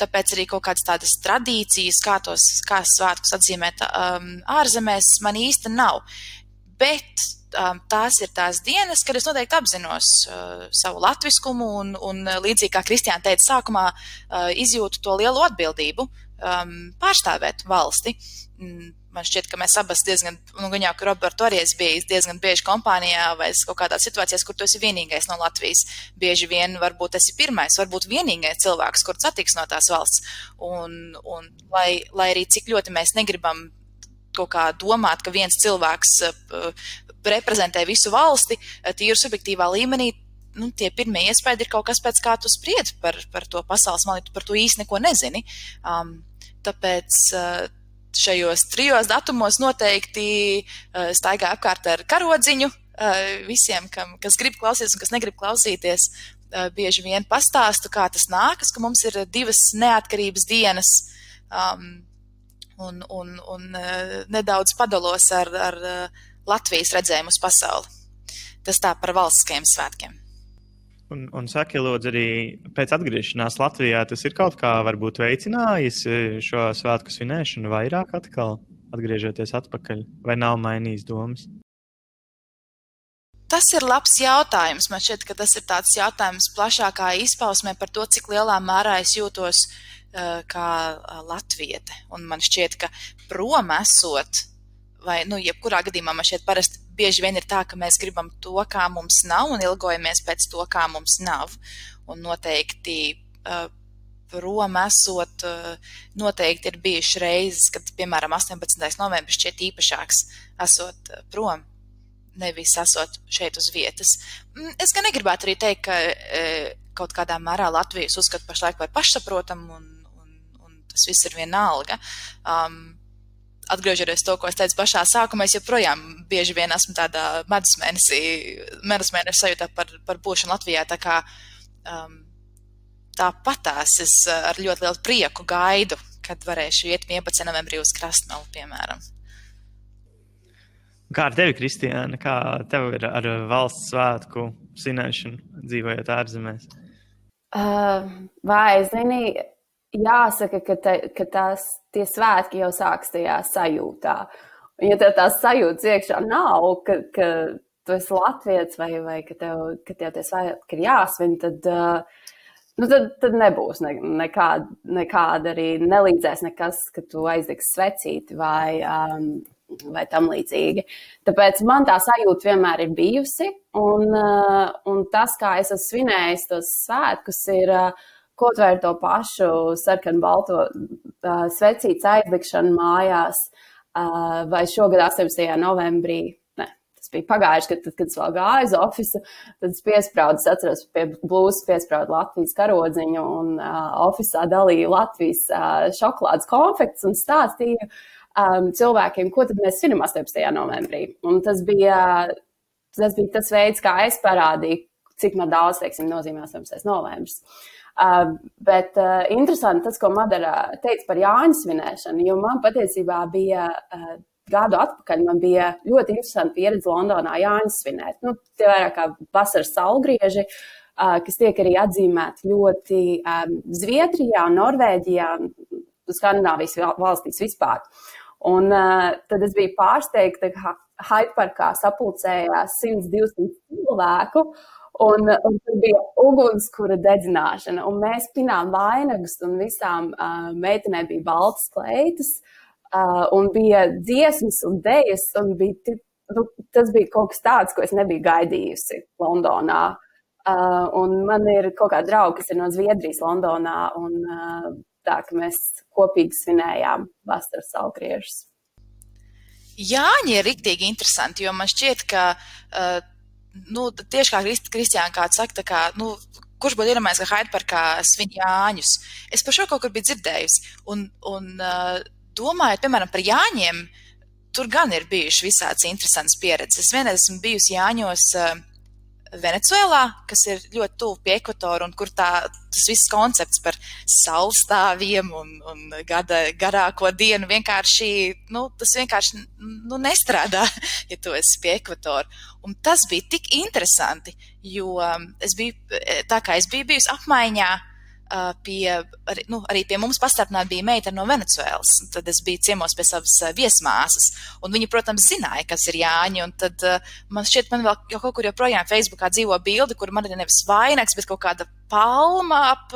tāpēc arī kaut kādas tādas tradīcijas, kā tos kā svētkus atzīmēt um, ārzemēs, man īsti nav. Bet um, tās ir tās dienas, kad es noteikti apzinos uh, savu latviskumu un, un uh, līdzīgi kā Kristiāna teica sākumā, uh, izjūtu to lielu atbildību um, pārstāvēt valsti. Mm, man šķiet, ka mēs abas diezgan, nu, gan jau, ka Roberts arī ir bijis diezgan bieži kompānijā vai kaut kādās situācijās, kur tu esi vienīgais no Latvijas. Bieži vien varbūt esi pirmais, varbūt vienīgais cilvēks, kur satiks no tās valsts. Un, un lai, lai arī cik ļoti mēs negribam kaut kā domāt, ka viens cilvēks uh, reprezentē visu valsti, uh, tīri subjektīvā līmenī. Nu, tie pirmie iespaidi ir kaut kas, pēc kā tu spriedzi par, par to pasaules mali, tu par to īsti neko nezini. Um, tāpēc uh, šajos trijos datumos noteikti uh, staigā apkārt ar karodziņu. Uh, visiem, kam, kas grib klausīties un kas negrib klausīties, uh, bieži vien pastāstu, kā tas nākas, ka mums ir divas neatkarības dienas. Um, un, un, un eh, nedaudz padalos ar, ar eh, Latvijas redzējumu uz pasauli. Tas tā par valstiskajiem svētkiem. Un, un saki, lūdzu, arī pēc atgriešanās Latvijā tas ir kaut kā varbūt veicinājis eh, šo svētku svinēšanu vairāk atkal, atgriežoties atpakaļ, vai nav mainījis domas? Tas ir labs jautājums. Man šķiet, ka tas ir tāds jautājums plašākā izpausmē par to, cik lielā mērā es jūtos uh, kā eh, latviete. Un man šķiet, ka prom esot, vai, nu, jebkurā gadījumā man šķiet parasti bieži vien ir tā, ka mēs gribam to, kā mums nav, un ilgojamies pēc to, kā mums nav. Un noteikti uh, prom esot, uh, noteikti ir bijušas reizes, kad, piemēram, 18. novembris šķiet īpašāks esot uh, prom. Nevis esot šeit uz vietas. Mm, es gan negribētu arī teikt, ka kaut kādā mērā Latvijas uzskata pašlaik par pašsaprotamu un tas viss ir vienalga. Um, atgriežoties to, ko es teicu pašā sākumā, es joprojām bieži vien esmu tādā medus mēnesī, medus mēneša sajūtā par, par būšanu Latvijā. Tā kā um, tāpatās es ar ļoti lielu prieku gaidu, kad varēšu iet 11. novembrī uz Krastmalu, piemēram. Kā ar tevi, Kristiāna, kā tev ir ar valsts svētku svinēšanu, dzīvojot ārzemēs? Uh, vai, zini, jāsaka, ka, te, ka tās, tie svētki jau sāks tajā sajūtā. Un, ja tev tās sajūtas iekšā nav, ka, ka tu esi latviečs vai, vai ka tev, ka tev tie svētki ir jāsvin, tad, nu tad, tad nebūs ne, nekāda, nekāda arī nelīdzēs nekas, ka tu aizdegsi svecīti vai, um, vai tam līdzīgi. Tāpēc man tā sajūta vienmēr ir bijusi, un, uh, un tas, kā es esmu svinējis tos svētkus, ir uh, kaut vai ar to pašu sarkanu balto uh, svecītes aizdegšanu mājās, uh, vai šogad 18. novembrī Tas bija pagājuši, kad, kad es vēl gāju uz oficiālu, tad es piesprādu, es atceros, pie blūzas piesprādu Latvijas karodziņu un uh, oficiālā dalīju Latvijas uh, šokolādes konfekts un stāstīju um, cilvēkiem, ko tad mēs svinam 18. novembrī. Un tas bija, tas bija tas veids, kā es parādīju, cik man daudz, teiksim, nozīmē 18. novembris. Uh, bet uh, interesanti tas, ko Madara teica par Jāņu svinēšanu, jo man patiesībā bija uh, gadu atpakaļ man bija ļoti interesanta pieredze Londonā Jāņas svinēt. Nu, tie vairāk kā vasaras saulgrieži, uh, kas tiek arī atzīmēti ļoti um, Zviedrijā, Norvēģijā, Skandināvijas valstīs vispār. Un uh, tad es biju pārsteigta, ka Haidparkā sapulcējās 100-200 cilvēku. Un, un tur bija ugunskura dedzināšana, un mēs pinām vainagus, un visām uh, meitenēm bija baltas kleitas. Uh, un bija dziesmas un dēļas, un bija, nu, tas bija kaut kas tāds, ko es nebiju gaidījusi Londonā. Uh, un man ir kaut kāda drauga, kas ir no Zviedrijas, Londonā, un uh, tā, ka mēs kopīgi svinējām vasaras salkriežus. Jāņi ir riktīgi interesanti, jo man šķiet, ka, uh, nu, tieši kā Krist, Kristiāna kāds saka, kā, nu, kurš būtu iedomājies, ka Haidparkā svin Jāņus. Es par šo kaut kur biju dzirdējusi, un, un domājot, piemēram, par Jāņiem, tur gan ir bijušas visādas interesantas pieredzes. Es vienreiz esmu bijusi Jāņos uh, Venecuēlā, kas ir ļoti tuvu pie ekvatora, un kur tā, tas viss koncepts par saulstāviem un, un gada garāko dienu vienkārši, nu, tas vienkārši nu, nestrādā, [laughs] ja tu esi pie ekvatora. Un tas bija tik interesanti, jo es biju, tā kā es biju bijusi apmaiņā, pie, arī, nu, arī pie mums pastarpināti bija meita no Venecuēlas. Tad es biju ciemos pie savas viesmāsas, un viņa, protams, zināja, kas ir Jāņi. Un tad man šķiet, man vēl jau kaut kur joprojām Facebookā dzīvo bildi, kur man ir nevis vainags, bet kaut kāda palma ap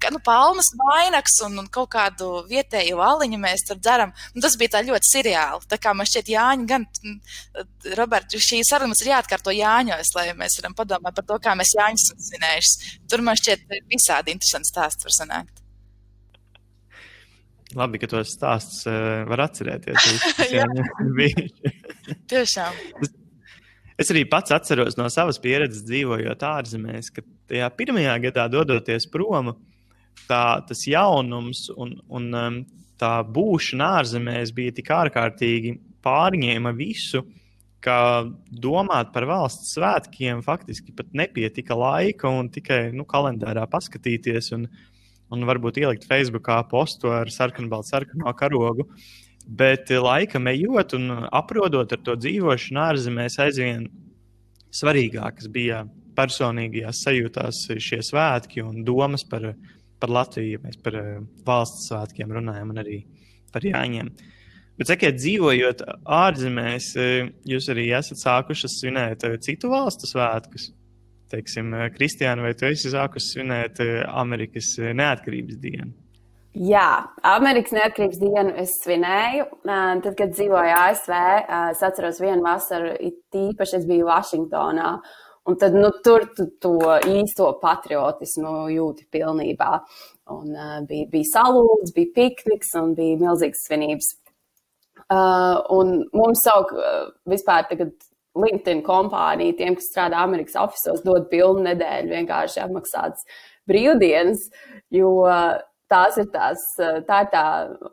kā nu, palmas vainags un, un kaut kādu vietēju aliņu mēs tur dzeram. Un tas bija tā ļoti seriāli. Tā kā man šķiet, Jāņa, gan, Roberts, šī saruna mums ir jāatkārto Jāņos, lai mēs varam padomāt par to, kā mēs Jāņus esam svinējuši. Tur man šķiet visādi interesanti stāsti var sanākt. Labi, ka tos stāstus uh, var atcerēties. [laughs] Jā, [laughs] tiešām. Es arī pats atceros no savas pieredzes, dzīvojot ārzemēs, ka tajā pirmajā gadā, dodoties prom, tā, tas jaunums un, un um, tā būšana ārzemēs bija tik ārkārtīgi pārņēma visu, ka domāt par valsts svētkiem faktiski pat nepietika laika un tikai nu, kalendārā paskatīties un, un varbūt ielikt Facebookā postu ar sarkanu, sarkano karogu. Uh, Bet laikam ejot un aprodot ar to dzīvošanu ārzemēs, aizvien svarīgākas bija personīgajās sajūtās šie svētki un domas par, par Latviju. Mēs par eh, valsts svētkiem runājam un arī par Jāņiem. Bet, sakiet, dzīvojot ārzemēs, eh, jūs arī esat sākušas svinēt eh, citu valstu svētkus. Teiksim, Kristiāna, vai tu esi sākusi svinēt Amerikas neatkarības dienu? Jā, Amerikas neatkarības dienu es svinēju. Tad, kad dzīvoju ASV, es atceros vienu vasaru, tīpaši es biju Vašingtonā. Un tad nu, tur tu to īsto patriotismu jūti pilnībā. Un, uh, bija, bija salūts, bija pikniks un bija milzīgas svinības. Uh, un mums sauk uh, vispār tagad LinkedIn kompānija, tiem, kas strādā Amerikas oficiālos, dod pilnu nedēļu vienkārši apmaksātas brīvdienas, jo uh, tās ir tās, eh, tā ir tā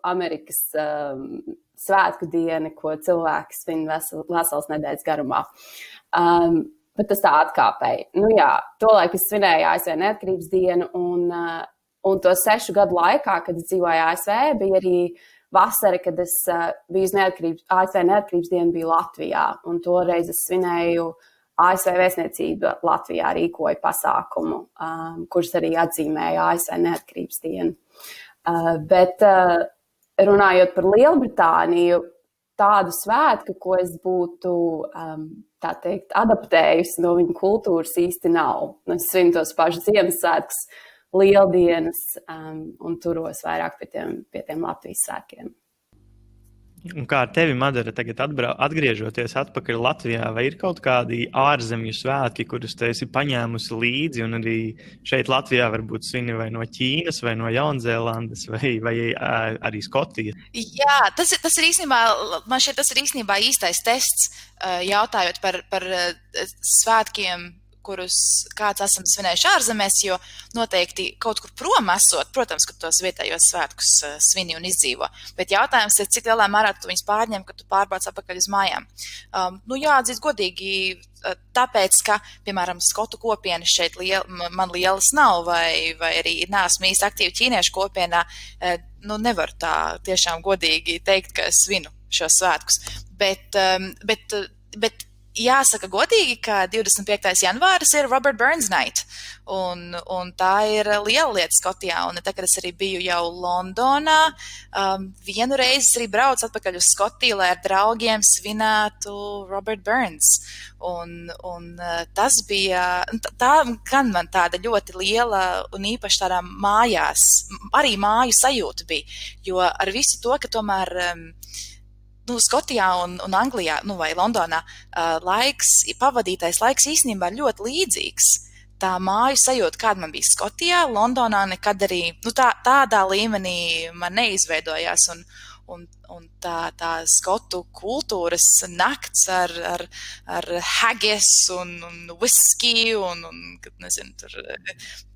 Amerikas um, svētku diena, ko cilvēki svin vesel, vesels nedēļas garumā. Um, bet tas tā atkāpēja. Nu jā, to laiku es svinēju ASV neatkarības dienu, un, uh, un to sešu gadu laikā, kad es dzīvoju ASV, bija arī vasara, kad es uh, biju uz neatkarības, ASV neatkarības dienu, biju Latvijā, un toreiz es svinēju ASV vēstniecība Latvijā rīkoja pasākumu, um, kurš arī atzīmēja ASV neatkarības dienu. Uh, bet uh, runājot par Lielbritāniju, tādu svētku, ko es būtu tā teikt, adaptējusi no viņa kultūras īsti nav. Nu, es svinu tos pašus Ziemassvētkus, lieldienas um, un turos vairāk pie tiem, pie tiem Latvijas svētkiem. Un kā ar tevi, Madara, tagad atbrau, atgriežoties atpakaļ Latvijā, vai ir kaut kādi ārzemju svētki, kurus te esi paņēmusi līdzi, un arī šeit Latvijā varbūt svini vai no Ķīnas, vai no Jaunzēlandes, vai, vai arī Skotijas? Jā, tas tas ir īstenībā, man šķiet, tas ir īstenībā īstais tests, jautājot par, par svētkiem kurus kāds esam svinējuši ārzemēs, jo noteikti kaut kur prom esot, protams, ka tos vietējos svētkus uh, svini un izdzīvo. Bet jautājums ir, cik lielā mērā tu viņus pārņem, kad tu pārbrauc atpakaļ uz mājām. Um, nu, jāatzīst godīgi, uh, tāpēc, ka, piemēram, skotu kopienas šeit liel, man lielas nav, vai, vai arī neesmu īsti aktīvi ķīniešu kopienā, uh, nu, nevar tā tiešām godīgi teikt, ka es svinu šos svētkus. Bet, um, bet, bet jāsaka godīgi, ka 25. janvāris ir Robert Burns Night. Un, un tā ir liela lieta Skotijā. Un tad, kad es arī biju jau Londonā, um, vienu reizi arī braucu atpakaļ uz Skotiju, lai ar draugiem svinētu Robert Burns. Un, un uh, tas bija, tā gan man tāda ļoti liela un īpaši tādā mājās, arī māju sajūta bija. Jo ar visu to, ka tomēr. Um, nu, Skotijā un, un Anglijā, nu, vai Londonā, uh, laiks, pavadītais laiks īstenībā ir ļoti līdzīgs. Tā māju sajūta, kāda man bija Skotijā, Londonā, nekad arī nu, tā, tādā līmenī man neizveidojās. Un, un, un tā, tā skotu kultūras nakts ar, ar, ar haggis un, un whisky un, un nezinu, tur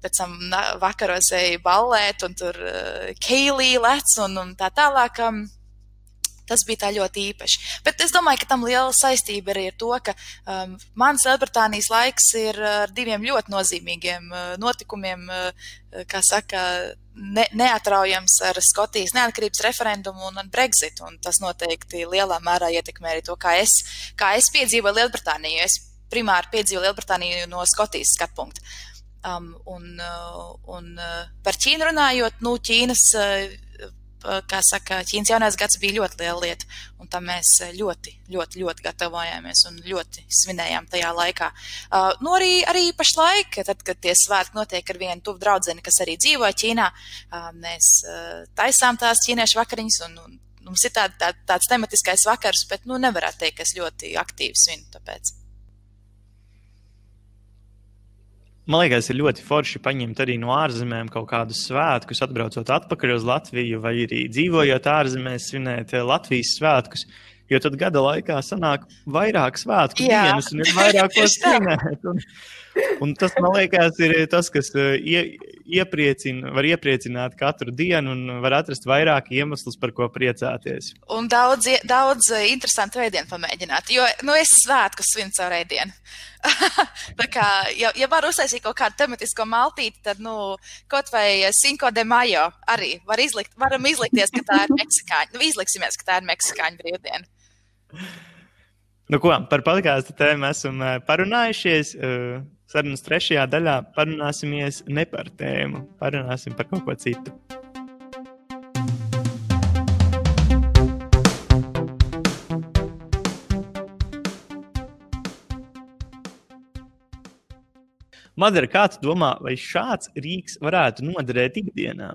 pēc tam vakaros eju ballēt un tur keilī lec un, un tā tālāk. Um, Tas bija tā ļoti īpaši. Bet es domāju, ka tam liela saistība arī ir to, ka um, mans Lielbritānijas laiks ir ar diviem ļoti nozīmīgiem uh, notikumiem, uh, kā saka, ne, neatraujams ar Skotijas neatkarības referendumu un Brexit. Un tas noteikti lielā mērā ietekmē arī to, kā es, kā es piedzīvoju Lielbritāniju. Es primāri piedzīvoju Lielbritāniju no Skotijas skatu punkta. Um, un, uh, un uh, par Ķīnu runājot, nu, Ķīnas uh, kā saka, Ķīnas jaunais gads bija ļoti liela lieta, un tam mēs ļoti, ļoti, ļoti gatavojāmies un ļoti svinējām tajā laikā. Uh, nu, arī, arī pašlaik, tad, kad tie svētki notiek ar vienu tuvu draudzeni, kas arī dzīvo Ķīnā, uh, mēs uh, taisām tās ķīniešu vakariņas, un, un mums ir tād, tā, tāds tematiskais vakars, bet, nu, nevarētu teikt, ka es ļoti aktīvi svinu tāpēc. Man liekas, ir ļoti forši paņemt arī no ārzemēm kaut kādus svētkus, atbraucot atpakaļ uz Latviju, vai arī dzīvojot ārzemēs, svinēt eh, Latvijas svētkus. Jo tad gada laikā sanāk vairāk svētku Jā. dienas un ir vairāk ko [laughs] svinēt. Un, un tas, man liekas, ir tas, kas eh, ie, iepriecina, var iepriecināt katru dienu un var atrast vairāk iemeslus, par ko priecāties. Un daudz, daudz eh, interesantu veidienu pamēģināt, jo, nu, es svētkus svinu caur ēdienu. [laughs] tā kā, ja, ja var uztaisīt kaut kādu tematisko maltīti, tad, nu, kaut vai Cinco de Mayo arī var izlikt, varam izlikties, ka tā ir meksikāņu, nu, izliksimies, ka tā ir meksikāņu brīvdiena. Nu, ko, par podkāstu tēmu esam eh, parunājušies. Eh, sarunas trešajā daļā parunāsimies ne par tēmu, parunāsim par kaut ko citu. Madara, kā tu domā, vai šāds rīks varētu noderēt ikdienā?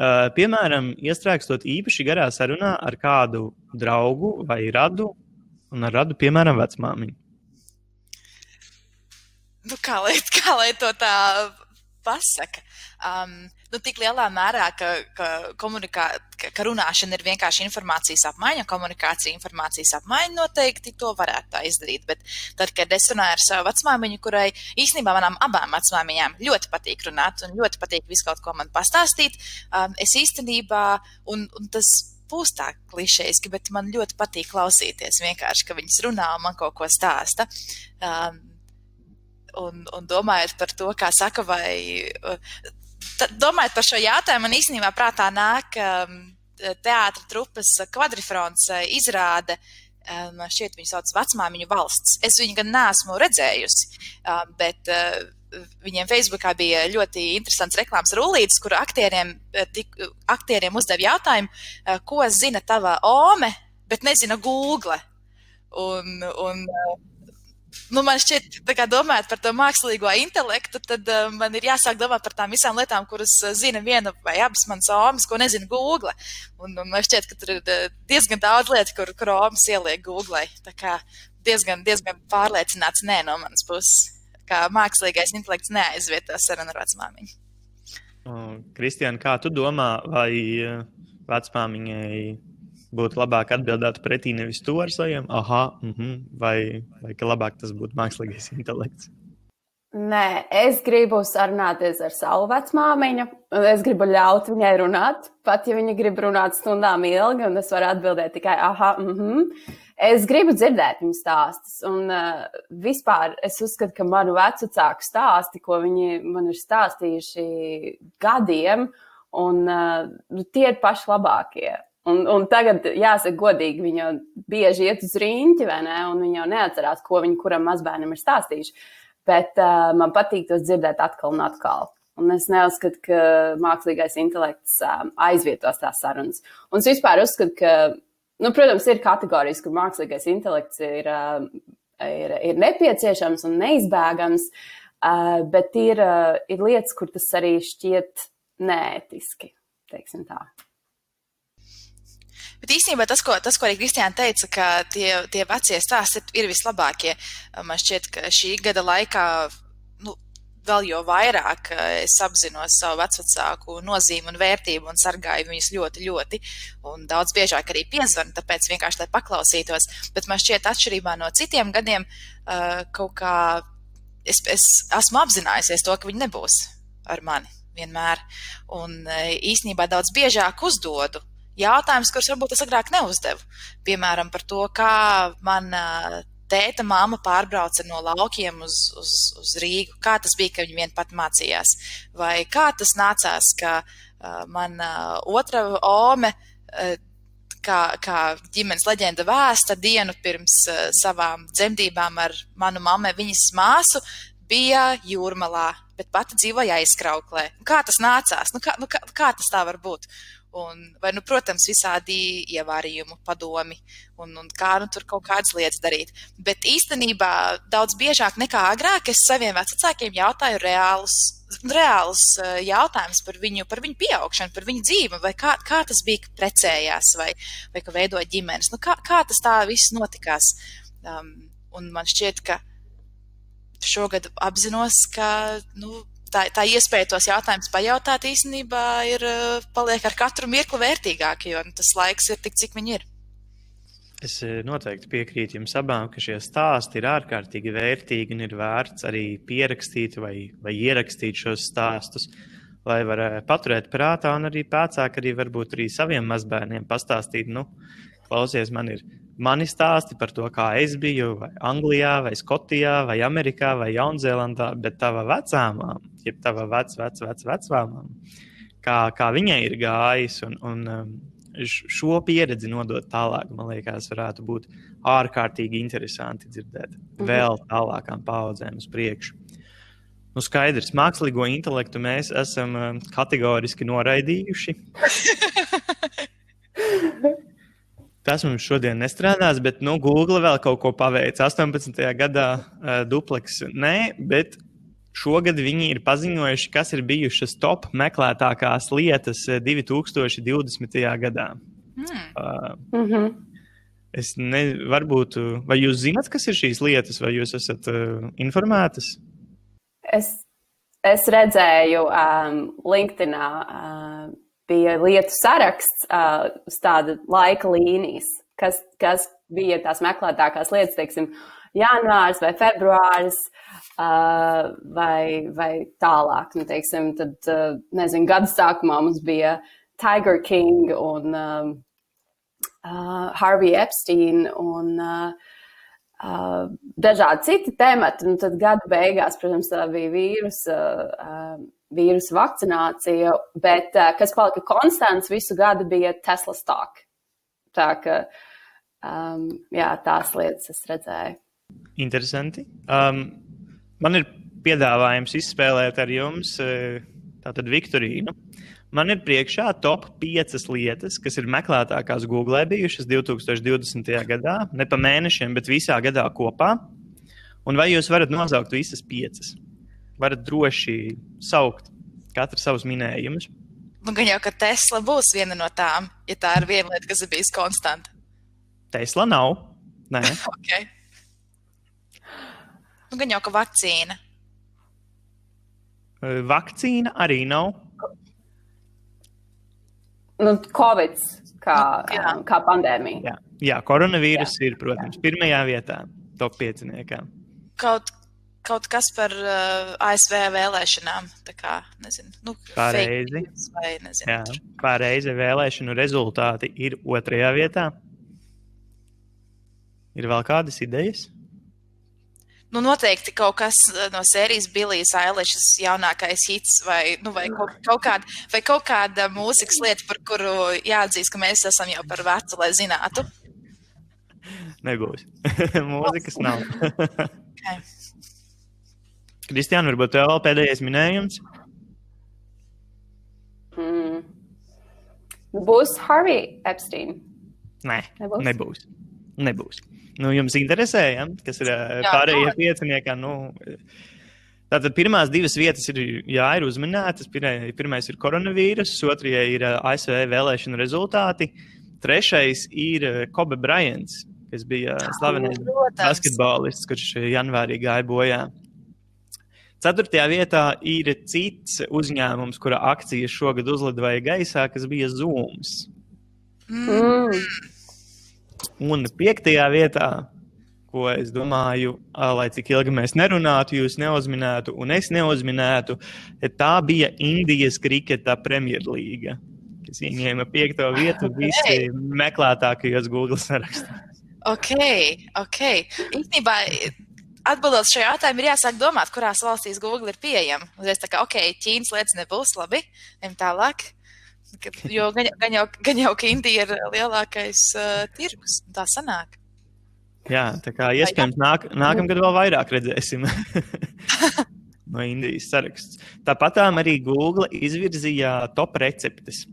Uh, piemēram, iestrēgstot īpaši garā sarunā ar kādu draugu vai radu, un ar radu, piemēram, vecmāmiņu. Nu, kā, lai, [laughs] kā lai to tā pasaka? Um, nu, tik lielā mērā, ka, ka, komunikā, ka, ka runāšana ir vienkārši informācijas apmaiņa, komunikācija, informācijas apmaiņa noteikti to varētu tā izdarīt. Bet tad, kad es runāju ar savu vecmāmiņu, kurai īstenībā manām abām vecmāmiņām ļoti patīk runāt un ļoti patīk visu kaut ko man pastāstīt, um, es īstenībā, un, un tas būs tā klišejiski, bet man ļoti patīk klausīties vienkārši, ka viņas runā un man kaut ko stāsta. Um, un, un domājot par to, kā saka, vai domājot par šo jautājumu, man īstenībā prātā nāk um, teātra trupas kvadrifrons uh, izrāde. Um, šķiet, viņu sauc vecmāmiņu valsts. Es viņu gan neesmu redzējusi, um, bet uh, viņiem Facebookā bija ļoti interesants reklāmas rullītis, kur aktieriem, uh, tik, aktieriem uzdeva jautājumu, ko zina tava ome, bet nezina Google. Un, un nu, man šķiet, kā domājot par to mākslīgo intelektu, tad uh, man ir jāsāk domāt par tām visām lietām, kuras uh, zina viena vai abas manas omas, ko nezina Google. Un, un man šķiet, ka tur ir uh, diezgan daudz lietu, kur, kur omas ieliek Google. Tā kā diezgan, diezgan pārliecināts nē no manas puses, ka mākslīgais intelekts neaizvieto sarunu ar vecmāmiņu. Kristiāna, kā tu domā, vai vecmāmiņai būtu labāk atbildēt pretī nevis to ar saviem, ah, mm -hmm, vai, vai ka labāk tas būtu mākslīgais [laughs] intelekts? Nē, es gribu sarunāties ar savu vecmāmiņu, un es gribu ļaut viņai runāt. Pat ja viņa grib runāt stundām ilgi, un es varu atbildēt tikai, ah, mm -hmm. Es gribu dzirdēt viņu stāstus, un uh, vispār es uzskatu, ka manu vecāku stāsti, ko viņi man ir stāstījuši gadiem, un uh, tie ir paši labākie. Un, un tagad, jāsaka, godīgi, viņi jau bieži iet uz rīņķi, vai ne? Un viņi jau neatcerās, ko viņi kuram mazbērnam ir stāstījuši. Bet uh, man patīk tos dzirdēt atkal un atkal. Un es neuzskatu, ka mākslīgais intelekts um, aizvietos tās sarunas. Un es vispār uzskatu, ka, nu, protams, ir kategorijas, kur mākslīgais intelekts ir, uh, ir, ir nepieciešams un neizbēgams, uh, bet ir, uh, ir lietas, kur tas arī šķiet neētiski, teiksim tā. Bet īstenībā tas, ko, tas, ko arī Kristiāna teica, ka tie, tie vecie stāsti ir, ir vislabākie. Man šķiet, ka šī gada laikā nu, vēl jau vairāk es apzinos savu vecāku nozīmi un vērtību un sargāju viņus ļoti, ļoti. Un daudz biežāk arī piezvanu, tāpēc vienkārši lai paklausītos. Bet man šķiet, atšķirībā no citiem gadiem, kaut kā es, es esmu apzinājusies to, ka viņi nebūs ar mani vienmēr. Un īsnībā daudz biežāk uzdodu jautājumus, kurus varbūt es agrāk neuzdevu. Piemēram, par to, kā man tēta māma pārbrauca no laukiem uz, uz, uz Rīgu, kā tas bija, ka viņa vien pat mācījās, vai kā tas nācās, ka uh, man uh, otra ome, uh, kā, kā ģimenes leģenda vēsta, dienu pirms uh, savām dzemdībām ar manu mammu, viņas māsu, bija jūrmalā, bet pati dzīvoja aizkrauklē. Kā tas nācās? Nu, kā, nu, kā, kā tas tā var būt? Un, vai, nu, protams, visādi ievārījumu padomi un, un kā nu, tur kaut kādas lietas darīt. Bet īstenībā daudz biežāk nekā agrāk es saviem vecākiem jautāju reālus, reālus eh, jautājumus par viņu, par viņu pieaugšanu, par viņu dzīvi, vai kā, kā tas bija, ka precējās vai, vai ka veidoja ģimenes. Nu, kā, kā tas tā viss notikās? Um, un man šķiet, ka šogad apzinos, ka nu, tā, tā iespēja tos jautājumus pajautāt īstenībā ir eh, paliek ar katru mirkli vērtīgāk, jo nu, tas laiks ir tik, cik viņi ir. Es eh, noteikti piekrītu jums abām, ka šie stāsti ir ārkārtīgi vērtīgi un ir vērts arī pierakstīt vai, vai ierakstīt šos stāstus, lai varētu paturēt prātā un arī pēcāk arī varbūt arī saviem mazbērniem pastāstīt, nu, klausies, man ir mani stāsti par to, kā es biju vai Anglijā, vai Skotijā, vai Amerikā, vai Jaunzēlandā, bet tava vecāmā, jeb tava vec, vec, vec, vecmāmā, kā, kā viņai ir gājis un, un um, šo pieredzi nodot tālāk, man liekas, varētu būt ārkārtīgi interesanti dzirdēt mhm. vēl tālākām paudzēm uz priekšu. Nu, skaidrs, mākslīgo intelektu mēs esam um, kategoriski noraidījuši. [laughs] Tas mums šodien nestrādās, bet nu, Google vēl kaut ko paveica. 18. gadā uh, dupleks nē, bet šogad viņi ir paziņojuši, kas ir bijušas top meklētākās lietas 2020. gadā. Mm. Uh, mm -hmm. Es nezinu, varbūt, vai jūs zināt, kas ir šīs lietas, vai jūs esat uh, informētas? Es, es redzēju um, LinkedIn. Uh, bija lietu saraksts uh, uz tāda laika līnijas, kas, kas bija tās meklētākās lietas, teiksim, janvārs vai februāris. Uh, vai, vai tālāk, nu, teiksim, tad, uh, nezinu, gada sākumā mums bija Tiger King un um, uh, Harvey Epstein un uh, uh, dažādi citi temati. Un tad gada beigās, protams, bija vīrusa. Uh, vīrusu vakcinācija, bet uh, kas palika konstants visu gadu bija Tesla stock. Tā ka um, jā, tās lietas es redzēju. Interesanti. Um, man ir piedāvājums izspēlēt ar jums tātad Viktorīnu. Man ir priekšā top 5 lietas, kas ir meklētākās Google bijušas 2020. gadā, ne pa mēnešiem, bet visā gadā kopā. Un vai jūs varat nosaukt visas piecas? Varat droši saukt katru savus minējumus. Nu, gan jau, ka Tesla būs viena no tām, ja tā ir viena lieta, kas ir bijusi konstanta. Tesla nav. Nē, [laughs] Okay. Nu, gan jau, ka vakcīna. vakcīna arī nav. Nu, Covid kā, Jā. um, kā pandēmija. Jā, Jā koronavīrus Jā. ir, protams, pirmajā vietā, top pieciniekā. Kaut, kaut kas par uh, ASV vēlēšanām. Tā kā, nezinu, nu, Pareizi. Vai, nezinu, Jā, tur. pārreize vēlēšanu rezultāti ir otrajā vietā. Ir vēl kādas idejas? Nu, noteikti kaut kas uh, no sērijas Billijas Eilishas jaunākais hits vai, nu, vai, kaut, kaut kāda, vai kaut kāda mūzikas lieta, par kuru jāatzīst, ka mēs esam jau par vecu, lai zinātu. Nebūs. [laughs] Mūzikas nav. [laughs] Okay. Kristiāna, varbūt tev vēl pēdējais minējums? Mm. Būs Harvey Epstein. Nē, Nebūs? nebūs. nebūs. Nu, jums interesē, ja? kas ir ā, Jā, pārējie piecinieki. Nu, tātad pirmās divas vietas ir, jā, ir uzminētas. Pirmā- ir koronavīrus, otrajā ir ā, ASV vēlēšanu rezultāti. Trešais ir Kobe Bryants, kas bija slavenais basketbolists, kurš janvārī gāja bojā. Ceturtajā vietā ir cits uzņēmums, kura akcijas šogad uzlidoja gaisā, kas bija Zooms. Mm. Un piektajā vietā, ko es domāju, lai cik ilgi mēs nerunātu, jūs neuzminētu, un es neuzminētu, tā bija Indijas kriketa Premjerlīga, kas ieņēma piekto vietu visi meklētākajos Google sarakstos. Ok, ok. Īstenībā, atbildot šo jautājumu, ir jāsāk domāt, kurās valstīs Google ir pieejama. Uzreiz tā kā, ok, Ķīnas lietas nebūs labi, ejam tālāk. Jo gan, gan, jau, gan jau, ka Indija ir lielākais uh, tirgus, tā sanāk. Jā, tā kā iespējams nāk, nākamgad vēl vairāk redzēsim [laughs] no Indijas saraksts. Tāpat arī Google izvirzīja top receptes.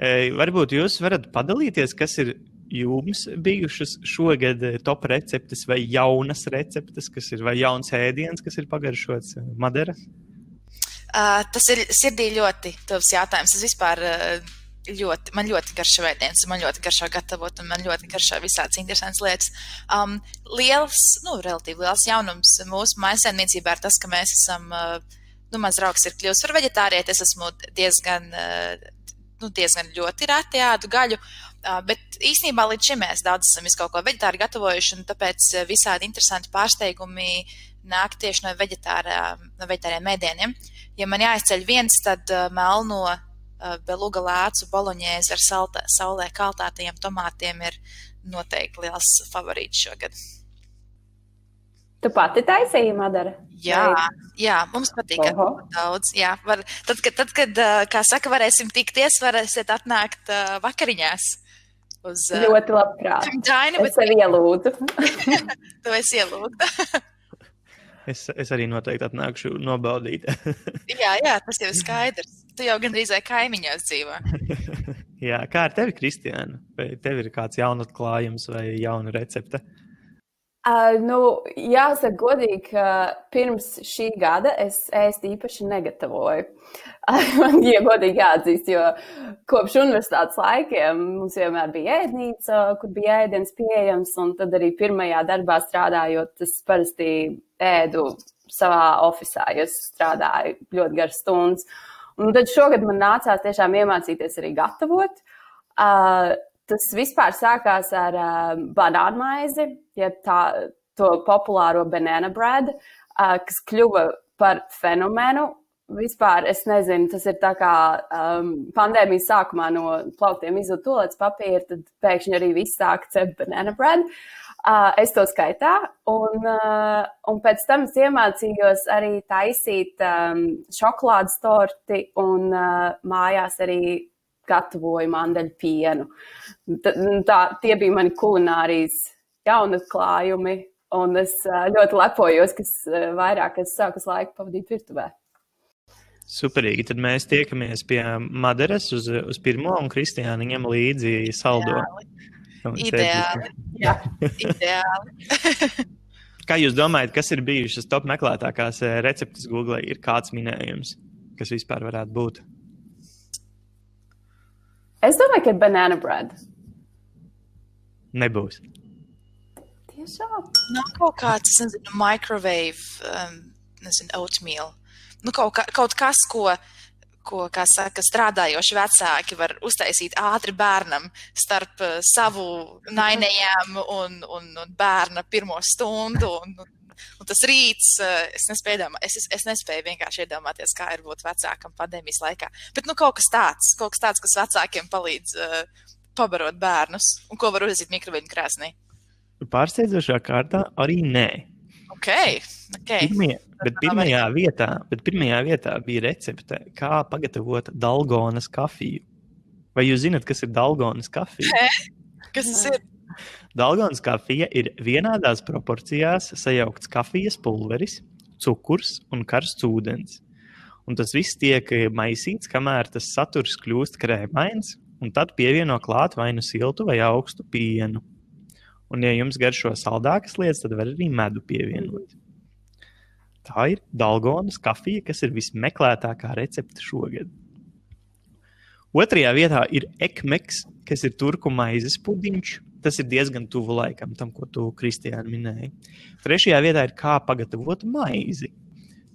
E, Varbūt jūs varat padalīties, kas ir jums bijušas šogad e, top receptes vai jaunas receptes, kas ir vai jauns ēdiens, kas ir pagaršots Madera. Uh, tas ir sirdī ļoti tuvs jautājums. Es vispār uh, ļoti, man ļoti garšo ēdienas, man ļoti garšo gatavot, un man ļoti garšo visādas interesantas lietas. Um, liels, nu, relatīvi liels jaunums mūsu maisaimniecībā ir tas, ka mēs esam, uh, nu, mans draugs ir kļuvis par veģetārieti, es esmu diezgan, uh, nu, diezgan ļoti reti ēdu gaļu. Bet īsnībā līdz šim mēs daudz esam kaut ko veģetāri gatavojuši, un tāpēc visādi interesanti pārsteigumi nāk tieši no, veģetārā, no veģetāriem mēdieniem. Ja man jāizceļ viens, tad melno beluga lēcu boloņēzi ar salta, saulē kaltātajiem tomātiem ir noteikti liels favorīts šogad. Tu pati taisīji, Madara? Jā, jā mums patīk daudz. Jā, var, tad, kad, tad, kad, kā saka, varēsim tikties, varēsiet atnākt vakariņās uz uh, Ļoti labprāt. [laughs] Dainu, Es bet tevi ielūdzu. [laughs] tu esi ielūgta. Es, es arī noteikti atnākšu nobaudīt. [laughs] jā, jā, tas jau ir skaidrs. Tu jau gandrīz vai kaimiņos dzīvo. Jā, kā ar tevi, Kristiāna? Vai tev ir kāds jauns atklājums vai jauna recepte? Uh, nu, jāsaka, godīgi, ka pirms šī gada es ēst īpaši negatavoju. [laughs] Man ir godīgi jāatzīst, jo kopš universitātes laikiem mums vienmēr bija ēdnīca, kur bija ēdiens pieejams, un tad arī pirmajā darbā strādājot, es parasti ēdu savā oficiālā, jo es strādāju ļoti garas stundas. Un tad šogad man nācās tiešām iemācīties arī gatavot. Uh, tas vispār sākās ar uh, banānu maizi, jeb tā, to populāro banana bread, uh, kas kļuva par fenomenu. Vispār es nezinu, tas ir tā kā um, pandēmijas sākumā no plauktiem izzuda tolēts papīra, tad pēkšņi arī viss sāka cept banana bread. Uh, es to skaitā, un, uh, un pēc tam es iemācījos arī taisīt um, šokolādes torti un uh, mājās arī gatavoju mandeļu pienu. Tā, tā, tie bija mani kulinārijas jaunatklājumi, un es ļoti lepojos, ka es, ā, vairāk es sāku laiku pavadīt virtuvē. Superīgi. Tad mēs tiekamies pie Maderas uz, uz pirmo, un Kristiāna ņem līdzi saldo. Un Ideāli. Jā. [laughs] Ideāli. [laughs] Kā jūs domājat, kas ir bijušas top meklētākās receptes Google? Ir kāds minējums, kas vispār varētu būt? Es domāju, ka banana bread. Nebūs. Tiešām. Nav kaut kāds, es nezinu, microwave, um, nezinu, oatmeal. Nu, kaut, kā, kaut kas, ko, ko, kā saka, strādājoši vecāki var uztaisīt ātri bērnam starp uh, savu nainējām un, un, un bērna pirmo stundu. Un, un, un tas rīts, uh, es nespēju, domā, es, es nespēju vienkārši iedomāties, kā ir būt vecākam pandēmijas laikā. Bet nu, kaut kas tāds, kaut kas tāds, kas vecākiem palīdz uh, pabarot bērnus un ko var uzsīt mikroviņu krāsnī. Pārsteidzošā kārtā arī nē. Okay, okay. Pirmie, bet, pirmajā vietā, bet pirmajā vietā bija recepte, kā pagatavot dalgonas kafiju. Vai jūs zināt, kas ir dalgonas kafija? [laughs] Kas tas ir? Dalgonas kafija ir vienādās proporcijās sajaukts kafijas pulveris, cukurs un karsts ūdens. Un tas viss tiek maisīts, kamēr tas saturs kļūst krēmains, un tad pievieno klāt vai nu siltu vai augstu pienu. Un, ja jums garšo saldākas lietas, tad var arī medu pievienot. Tā ir Dalgonas kafija, kas ir vismeklētākā recepte šogad. Otrajā vietā ir ekmeks, kas ir turku maizes pudiņš. Tas ir diezgan tuvu laikam tam, ko tu, Kristiāna, minēji. Trešajā vietā ir kā pagatavot maizi.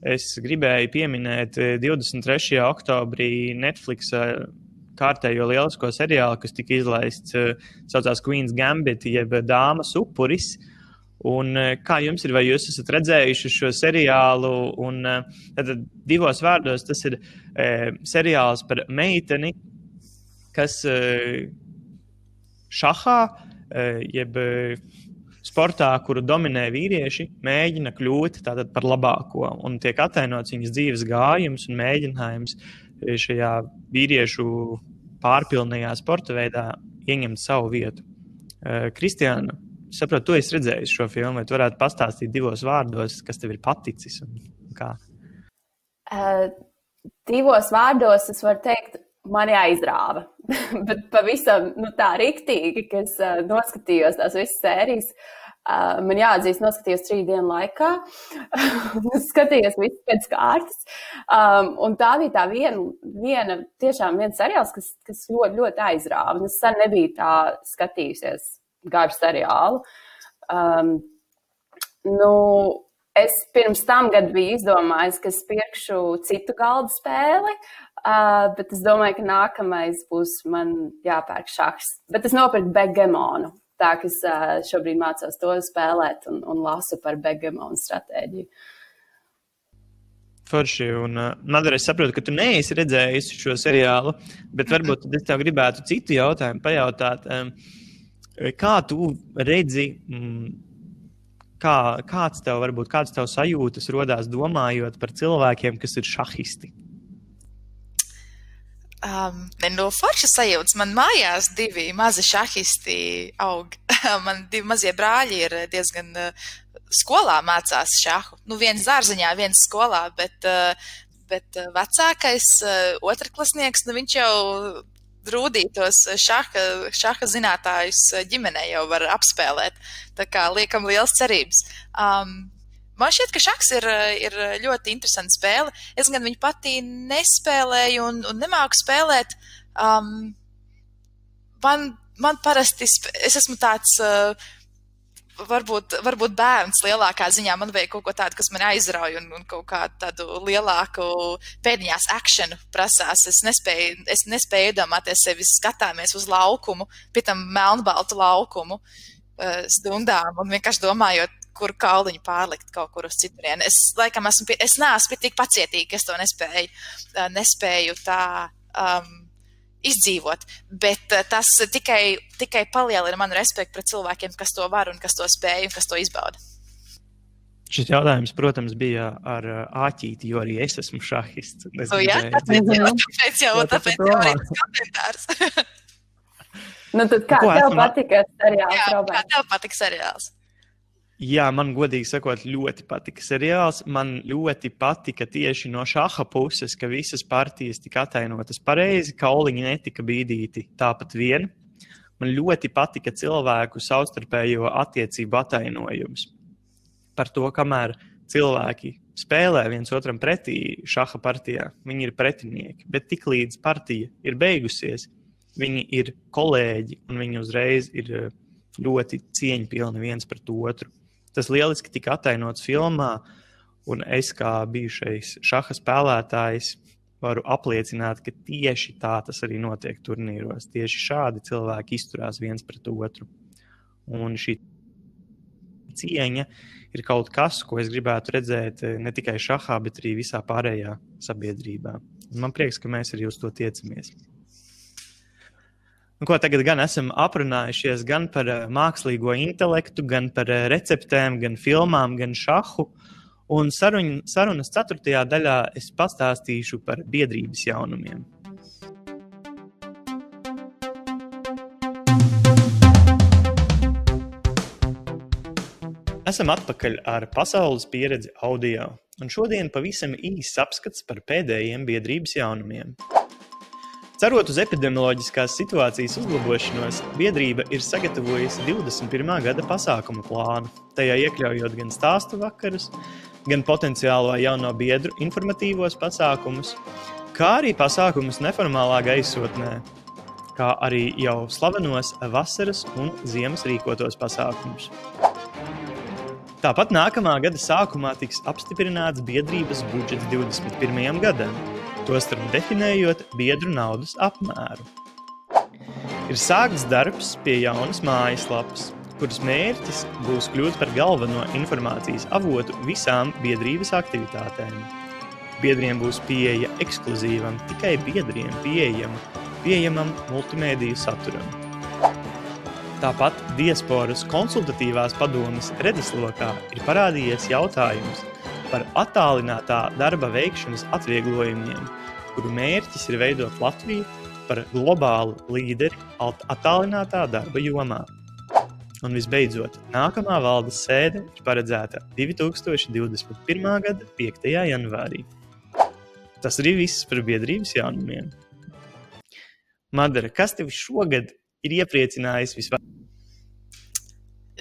Es gribēju pieminēt 23. oktobrī Netflix kārtējo lielisko seriālu, kas tika izlaists, saucās Queen's Gambit, jeb Dāmas upuris. Un, kā jums ir, vai jūs esat redzējuši šo seriālu? Un, tad divos vārdos tas ir e, seriāls par meiteni, kas e, šahā, jeb sportā, kuru dominē vīrieši, mēģina kļūt par labāko. Un tiek attēlots viņas dzīves gājums un mēģinājums šajā vīriešu pārpilnajā sporta veidā ieņemt savu vietu. Kristiāna, saprotu, tu esi redzējis šo filmu, vai tu varētu pastāstīt divos vārdos, kas tev ir paticis un kā? Uh, divos vārdos es varu teikt, man jāizrāva. [laughs] Bet pavisam nu, tā rīktīgi, ka es uh, noskatījos tās visas sērijas. Uh, man jāatzīst, noskatījos trīs dienu laikā. [laughs] skatījos visu pēc kārtas. Um, un tā bija tā viena, viena tiešām viens seriāls, kas, kas ļoti, ļoti aizrāva. Es sen nebiju tā skatījusies garu seriālu. Um, nu, es pirms tam gadu biju izdomājis, ka es pirkšu citu galdu spēli. Uh, bet es domāju, ka nākamais būs man jāpērk šachs. Bet es nopirku Begemonu. Tā kā es šobrīd mācos to spēlēt un, un lasu par Begemonu stratēģiju. Forši, un uh, Madara, es saprotu, ka tu neesi redzējis šo seriālu, bet varbūt es tev gribētu citu jautājumu pajautāt. Um, kā tu redzi, um, kā, kāds tev varbūt, kāds tev sajūtas rodās domājot par cilvēkiem, kas ir šahisti? Um, no foršas sajūtas man mājās divi mazi šahisti aug. [laughs] man divi mazie brāļi ir diezgan uh, skolā mācās šahu. Nu, viens dārziņā, viens skolā, bet, uh, bet uh, vecākais uh, otrklasnieks, nu, viņš jau rūdītos šaha, šaha zinātājus ģimenē jau var apspēlēt. Tā kā liekam liels cerības. Um, Man šķiet, ka šachs ir, ir ļoti interesanta spēle. Es gan viņu pati nespēlēju un, un nemāku spēlēt. Um, man, man parasti, es esmu tāds. Uh, Varbūt, varbūt bērns lielākā ziņā man vajag kaut ko tādu, kas man aizrauja un, un kaut kādu tādu lielāku pēdiņās akciju prasās. Es nespēju, es nespēju iedomāties sevi skatāmies uz laukumu, pie tam melnbaltu laukumu uh, stundām un vienkārši domājot, kur kauliņu pārlikt kaut kur uz citurienu. Es laikam esmu, pie, es neesmu tik pacietīgi, ka es to nespēju, nespēju tā um, izdzīvot, bet tas tikai, tikai palielina manu respektu pret cilvēkiem, kas to var un kas to spēj un kas to izbauda. Šis jautājums, protams, bija ar āķīti, jo arī es esmu šahists. Es o, jā, tāpēc jau, tāpēc jau, tāpēc jau arī tas komentārs. [laughs] [laughs] nu, tad kā Ko tev patika seriāls? Jā, kā tev patika seriāls? Jā, man godīgi sakot, ļoti patika seriāls. Man ļoti patika tieši no šāda puses, ka visas partijas tika atainotas pareizi, kauliņi netika bīdīti tāpat vien. Man ļoti patika cilvēku savstarpējo attiecību atainojums. par to, kamēr cilvēki spēlē viens otram pretī šaha partijā, viņi ir pretinieki. Bet tiklīdz partija ir beigusies, viņi ir kolēģi un viņi uzreiz ir eh, ļoti cieņpilni viens pret otru. Tas lieliski tika attēlots filmā, un es kā bijušais šaha spēlētājs varu apliecināt, ka tieši tā tas arī notiek turnīros. Tieši šādi cilvēki izturās viens pret otru. Un šī cieņa ir kaut kas, ko es gribētu redzēt eh, ne tikai šahā, bet arī visā pārējā sabiedrībā. Un man prieks, ka mēs arī uz to tiecamies. Nu, ko tagad gan esam aprunājušies gan par uh, mākslīgo intelektu, gan par uh, receptēm, gan filmām, gan šahu. Un sarun, sarunas ceturtajā daļā es pastāstīšu par biedrības jaunumiem. Esam atpakaļ ar pasaules pieredzi audio, un šodien pavisam īsts apskats par pēdējiem biedrības jaunumiem. Cerot uz epidemioloģiskās situācijas uzlabošanos, biedrība ir sagatavojusi 21. gada pasākumu plānu, tajā iekļaujot gan stāstu vakarus, gan potenciālo jauno biedru informatīvos pasākumus, kā arī pasākumus neformālā gaisotnē, kā arī jau slavenos vasaras un ziemas rīkotos pasākumus. Tāpat nākamā gada sākumā tiks apstiprināts biedrības budžets 21. gadam, tostarp definējot biedru naudas apmēru. Ir sākts darbs pie jaunas mājaslapas, kuras mērķis būs kļūt par galveno informācijas avotu visām biedrības aktivitātēm. Biedriem būs pieeja ekskluzīvam, tikai biedriem pieejam, pieejamam multimediju saturam. Tāpat diasporas konsultatīvās padomes redzeslokā ir parādījies jautājums par attālinātā darba veikšanas atvieglojumiem, kuru mērķis ir veidot Latviju par globālu līderi attālinātā darba jomā. Un visbeidzot, nākamā valdes sēde ir paredzēta 2021. gada 5. janvārī. Tas arī viss par biedrības jaunumiem. Madara, kas tev šogad ir iepriecinājis visvairāk?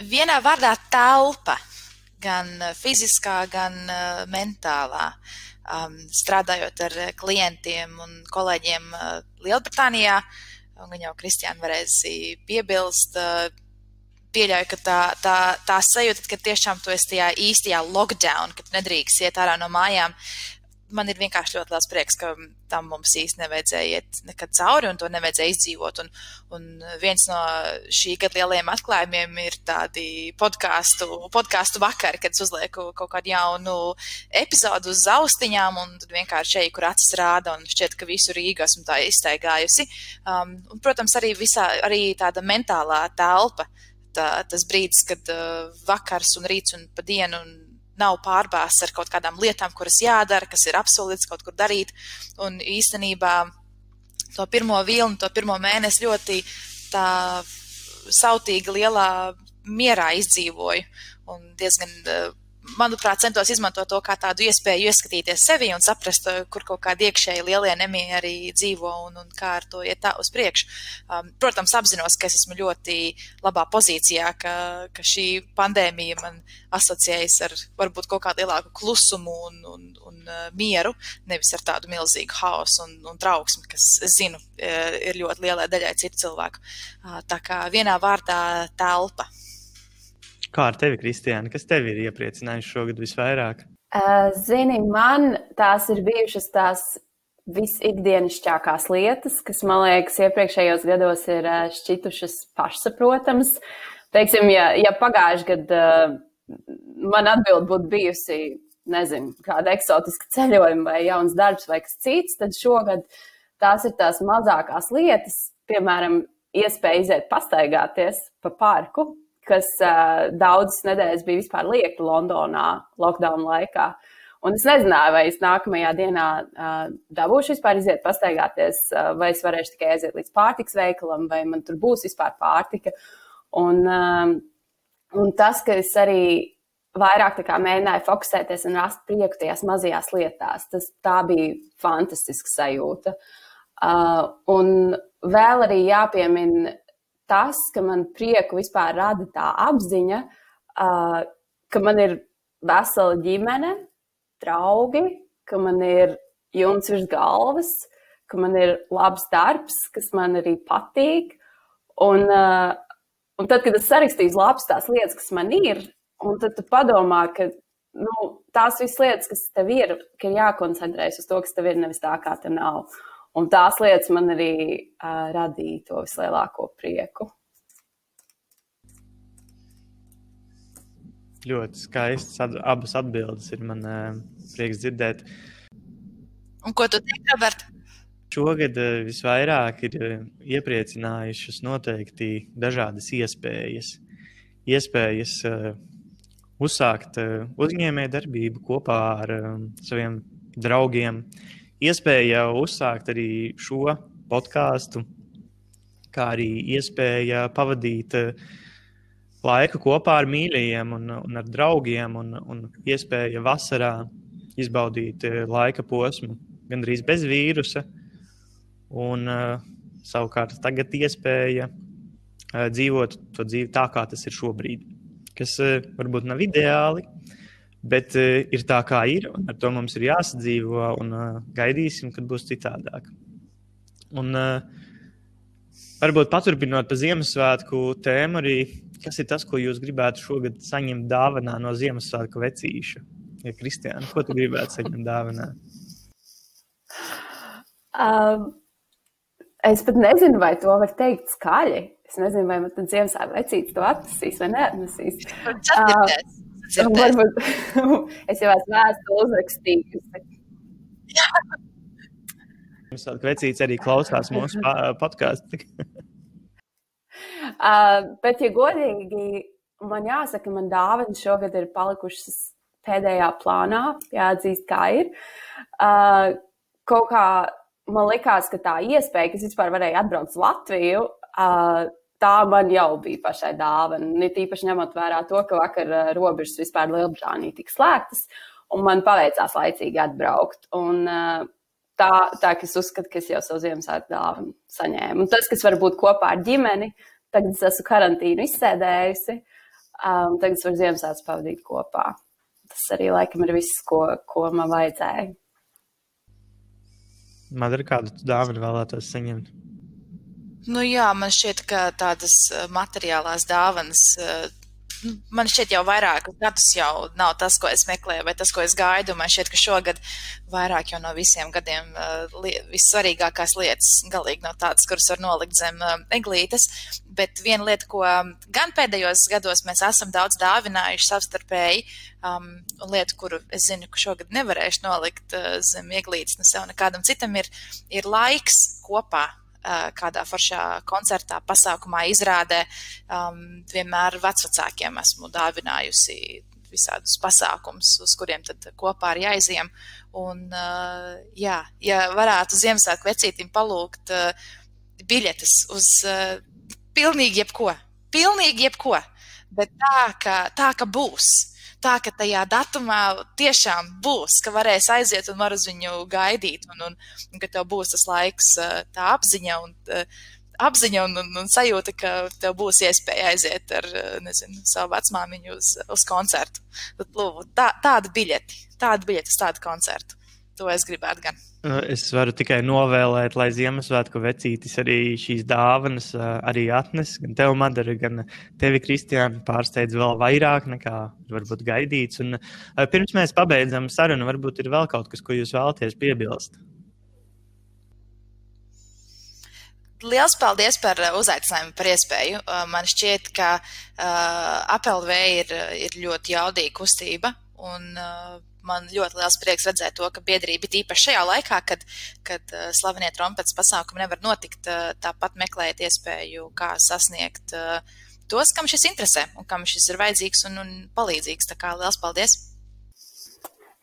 vienā vārdā telpa, gan uh, fiziskā, gan uh, mentālā. Um, strādājot ar uh, klientiem un kolēģiem Lielbritānijā, un jau Kristiāna varēs piebilst, pieļauju, ka tā, tā, tā sajūta, ka tiešām tu esi tajā īstajā lockdown, ka tu nedrīkst iet ārā no mājām, man ir vienkārši ļoti liels prieks, ka tam mums īsti nevajadzēja iet nekad cauri un to nevajadzēja izdzīvot. Un, un viens no šī gada lielajiem atklājumiem ir tādi podkāstu, podkāstu vakari, kad es uzlieku kaut kādu jaunu epizodu uz austiņām un vienkārši eju, kur acis rāda un šķiet, ka visu Rīgu esmu tā iztaigājusi. Um, un, protams, arī, visā, arī tāda mentālā telpa. Tā, tas brīdis, kad uh, vakars un rīts un pa dienu un nav pārbāzts ar kaut kādām lietām, kuras jādara, kas ir apsolīts kaut kur darīt. Un īstenībā to pirmo vilnu, to pirmo mēnesi ļoti tā sautīgi lielā mierā izdzīvoju un diezgan manuprāt, centos izmantot to kā tādu iespēju ieskatīties sevi un saprast, eh, kur kaut kādi iekšēji lielie nemieri dzīvo un, un kā ar to iet tā uz priekšu. Um, protams, apzinos, ka es esmu ļoti labā pozīcijā, ka, ka šī pandēmija man asociējas ar varbūt kaut kādu lielāku klusumu un, un, un uh, mieru, nevis ar tādu milzīgu haosu un, un trauksmi, kas, es zinu, eh, ir ļoti lielai daļai citu cilvēku. Uh, tā kā vienā vārdā telpa. Kā ar tevi, Kristiāna? Kas tev ir iepriecinājuši šogad visvairāk? Uh, zini, man tās ir bijušas tās visikdienišķākās lietas, kas man liekas, iepriekšējos gados ir uh, šķitušas pašsaprotamas. Teiksim, ja, ja pagājušajā gadā uh, man atbild būtu bijusi, nezinu, kāda eksotiska ceļojuma vai jauns darbs vai kas cits, tad šogad tās ir tās mazākās lietas, piemēram, iespēja iziet pastaigāties pa parku, kas uh, daudzas nedēļas bija vispār liekta Londonā, lockdown laikā. Un es nezināju, vai es nākamajā dienā uh, dabūšu vispār iziet pastaigāties, uh, vai es varēšu tikai aiziet līdz pārtiks veikalam, vai man tur būs vispār pārtika. Un, um, un tas, ka es arī vairāk mēģināju fokusēties un rast prieku tajās mazajās lietās, tas bija fantastiska sajūta. Uh, un vēl arī jāpiemina tas, ka man prieku vispār rada tā apziņa, uh, ka man ir vesela ģimene, draugi, ka man ir jumts virs galvas, ka man ir labs darbs, kas man arī patīk. Un, uh, un tad, kad es sarakstīju labs tās lietas, kas man ir, un tad tu padomā, ka nu, tās visas lietas, kas tev ir, ka ir jākoncentrējas uz to, kas tev ir, nevis tā, kā tev nav. Un tās lietas man arī uh, radīja to vislielāko prieku. Ļoti skaistas ad, abas atbildes ir man uh, prieks dzirdēt. Un ko tu teiksi, Robert? Šogad uh, visvairāk ir uh, iepriecinājušas noteikti dažādas iespējas. Iespējas uh, uzsākt uh, uzņēmēju darbību kopā ar um, saviem draugiem. Iespēja uzsākt arī šo podkāstu, kā arī iespēja pavadīt uh, laiku kopā ar mīļajiem un, un ar draugiem, un, un iespēja vasarā izbaudīt eh, laika posmu gandrīz bez vīrusa. Un, uh, savukārt tagad iespēja uh, dzīvot to dzīvi tā, kā tas ir šobrīd. Kas uh, varbūt nav ideāli, bet uh, ir tā, kā ir. Ar to mums ir jāsadzīvo un uh, gaidīsim, kad būs citādāk. Un, uh, varbūt paturpinot pa Ziemassvētku tēmu, arī kas ir tas, ko jūs gribētu šogad saņemt dāvanā no Ziemassvētku vecīša? Ja Kristiāna, ko tu gribētu saņemt dāvanā? Um, es pat nezinu, vai to var teikt skaļi. Es nezinu, vai man tad Ziemassvētku vecītis to atnesīs vai neatnesīs. Uh, varbūt [laughs] es jau esmu vēstuli uzrakstījusi. Ziemassvētku vecītis arī klausās mūsu podkāstu. Uh, [laughs] bet, ja godīgi, man jāsaka, man dāvanas šogad ir palikušas pēdējā plānā, jāatzīst, kā ir. Uh, kaut kā man likās, ka tā iespēja, kas vispār varēja atbraukt uz Latviju, uh, tā man jau bija pašai dāvana. Ne tīpaši ņemot vērā to, ka vakar uh, robežas vispār Lielbritānija tika slēgtas, un man paveicās laicīgi atbraukt. Un, uh, tā, tā ka es uzskatu, ka es jau savu Ziemassvētku dāvanu saņēmu. Un tas, kas var būt kopā ar ģimeni, Tagad es esmu karantīnu izsēdējusi, um, tagad es varu Ziemassvētku pavadīt kopā. Tas arī laikam ir viss, ko, ko man vajadzēja. Man ir kāda dāvana vēlētos saņemt. Nu jā, man šķiet, ka tādas uh, materiālās dāvanas uh, man šķiet, jau vairākus gadus jau nav tas, ko es meklēju, vai tas, ko es gaidu. Man šķiet, ka šogad vairāk jau no visiem gadiem li vissvarīgākās lietas galīgi nav tādas, kuras var nolikt zem eglītes. Bet viena lieta, ko gan pēdējos gados mēs esam daudz dāvinājuši savstarpēji, um, lieta, kuru es zinu, ka šogad nevarēšu nolikt zem ieglītes ne sev nekādam citam, ir, ir laiks kopā kādā foršā koncertā, pasākumā, izrādē, um, vienmēr vecākiem esmu dāvinājusi visādus pasākumus, uz kuriem tad kopā ir jāiziem. Un, uh, jā, ja varētu Ziemassvētku vecītim palūgt uh, biļetes uz uh, pilnīgi jebko, pilnīgi jebko, bet tā, ka, tā, ka būs tā, ka tajā datumā tiešām būs, ka varēs aiziet un var uz viņu gaidīt, un, un, un ka tev būs tas laiks, tā apziņa un, apziņa un, un, un sajūta, ka tev būs iespēja aiziet ar nezinu, savu vecmāmiņu uz, uz koncertu. Tad, lūk, tā, tāda biļeti, tāda biļeti uz tādu koncertu. To es gribētu gan. Es varu tikai novēlēt, lai Ziemassvētku vecītis arī šīs dāvanas arī atnes. Gan tev, Madara, gan tevi, Kristiāna, pārsteidz vēl vairāk nekā varbūt gaidīts. Un, pirms mēs pabeidzam sarunu, varbūt ir vēl kaut kas, ko jūs vēlaties piebilst. Liels paldies par uzaicinājumu, par iespēju. Man šķiet, ka uh, APLV ir, ir ļoti jaudīga kustība. Un, uh, man ļoti liels prieks redzēt to, ka biedrība tīpaši šajā laikā, kad, kad uh, slavenie trompetes pasākumi nevar notikt, uh, tāpat meklēt iespēju, kā sasniegt uh, tos, kam šis interesē un kam šis ir vajadzīgs un, un palīdzīgs. Tā kā liels paldies!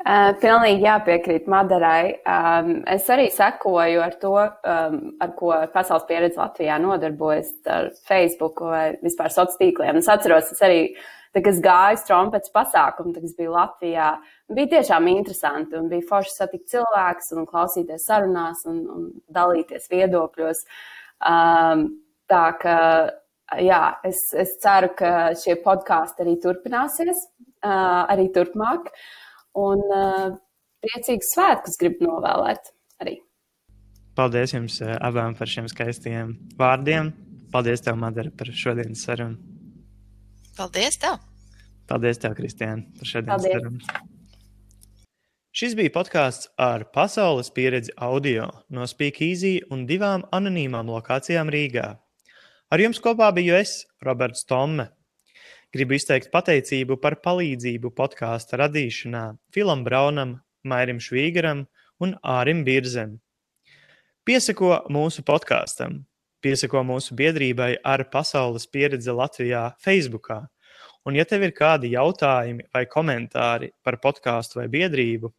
Uh, pilnīgi jāpiekrīt Madarai. Um, es arī sekoju ar to, um, ar ko Pasaules pieredze Latvijā nodarbojas ar Facebook vai vispār sociāliem tīkliem. Es atceros, es arī uh, kad gāju uz trompetes pasākumu, tad, kas bija Latvijā, bija tiešām interesanti un bija forši satikt cilvēkus un klausīties sarunās un, un dalīties viedokļos. Um, tā ka jā, es, es ceru, ka šie podkāsti arī turpināsies, arī turpmāk. Un priecīgus svētkus gribu novēlēt arī. Paldies jums abām par šiem skaistiem vārdiem. Paldies, tev, Madara, par šodienas sarunu. Paldies, tev! Paldies, tev, Kristiāna, par šodienas sarunu. Šis bija podkāsts ar pasaules pieredzi audio no Speakeasy un divām anonīmām lokācijām Rīgā. Ar jums kopā biju es, Roberts Tomme. Gribu izteikt pateicību par palīdzību podkāstu radīšanā Filam Braunam, Mairim Švīgaram un Ārim Birzem. Piesako mūsu podkāstam, piesako mūsu biedrībai ar pasaules pieredzi Latvijā Facebook. Un, ja tev ir kādi jautājumi vai komentāri par podkāstu vai biedrību,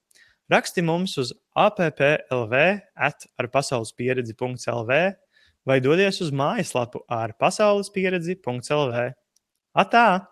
raksti mums uz applv, ar pasaules pieredzi.lv vai dodies uz mājaslapu ar pasaules pieredzi.lv. Atā!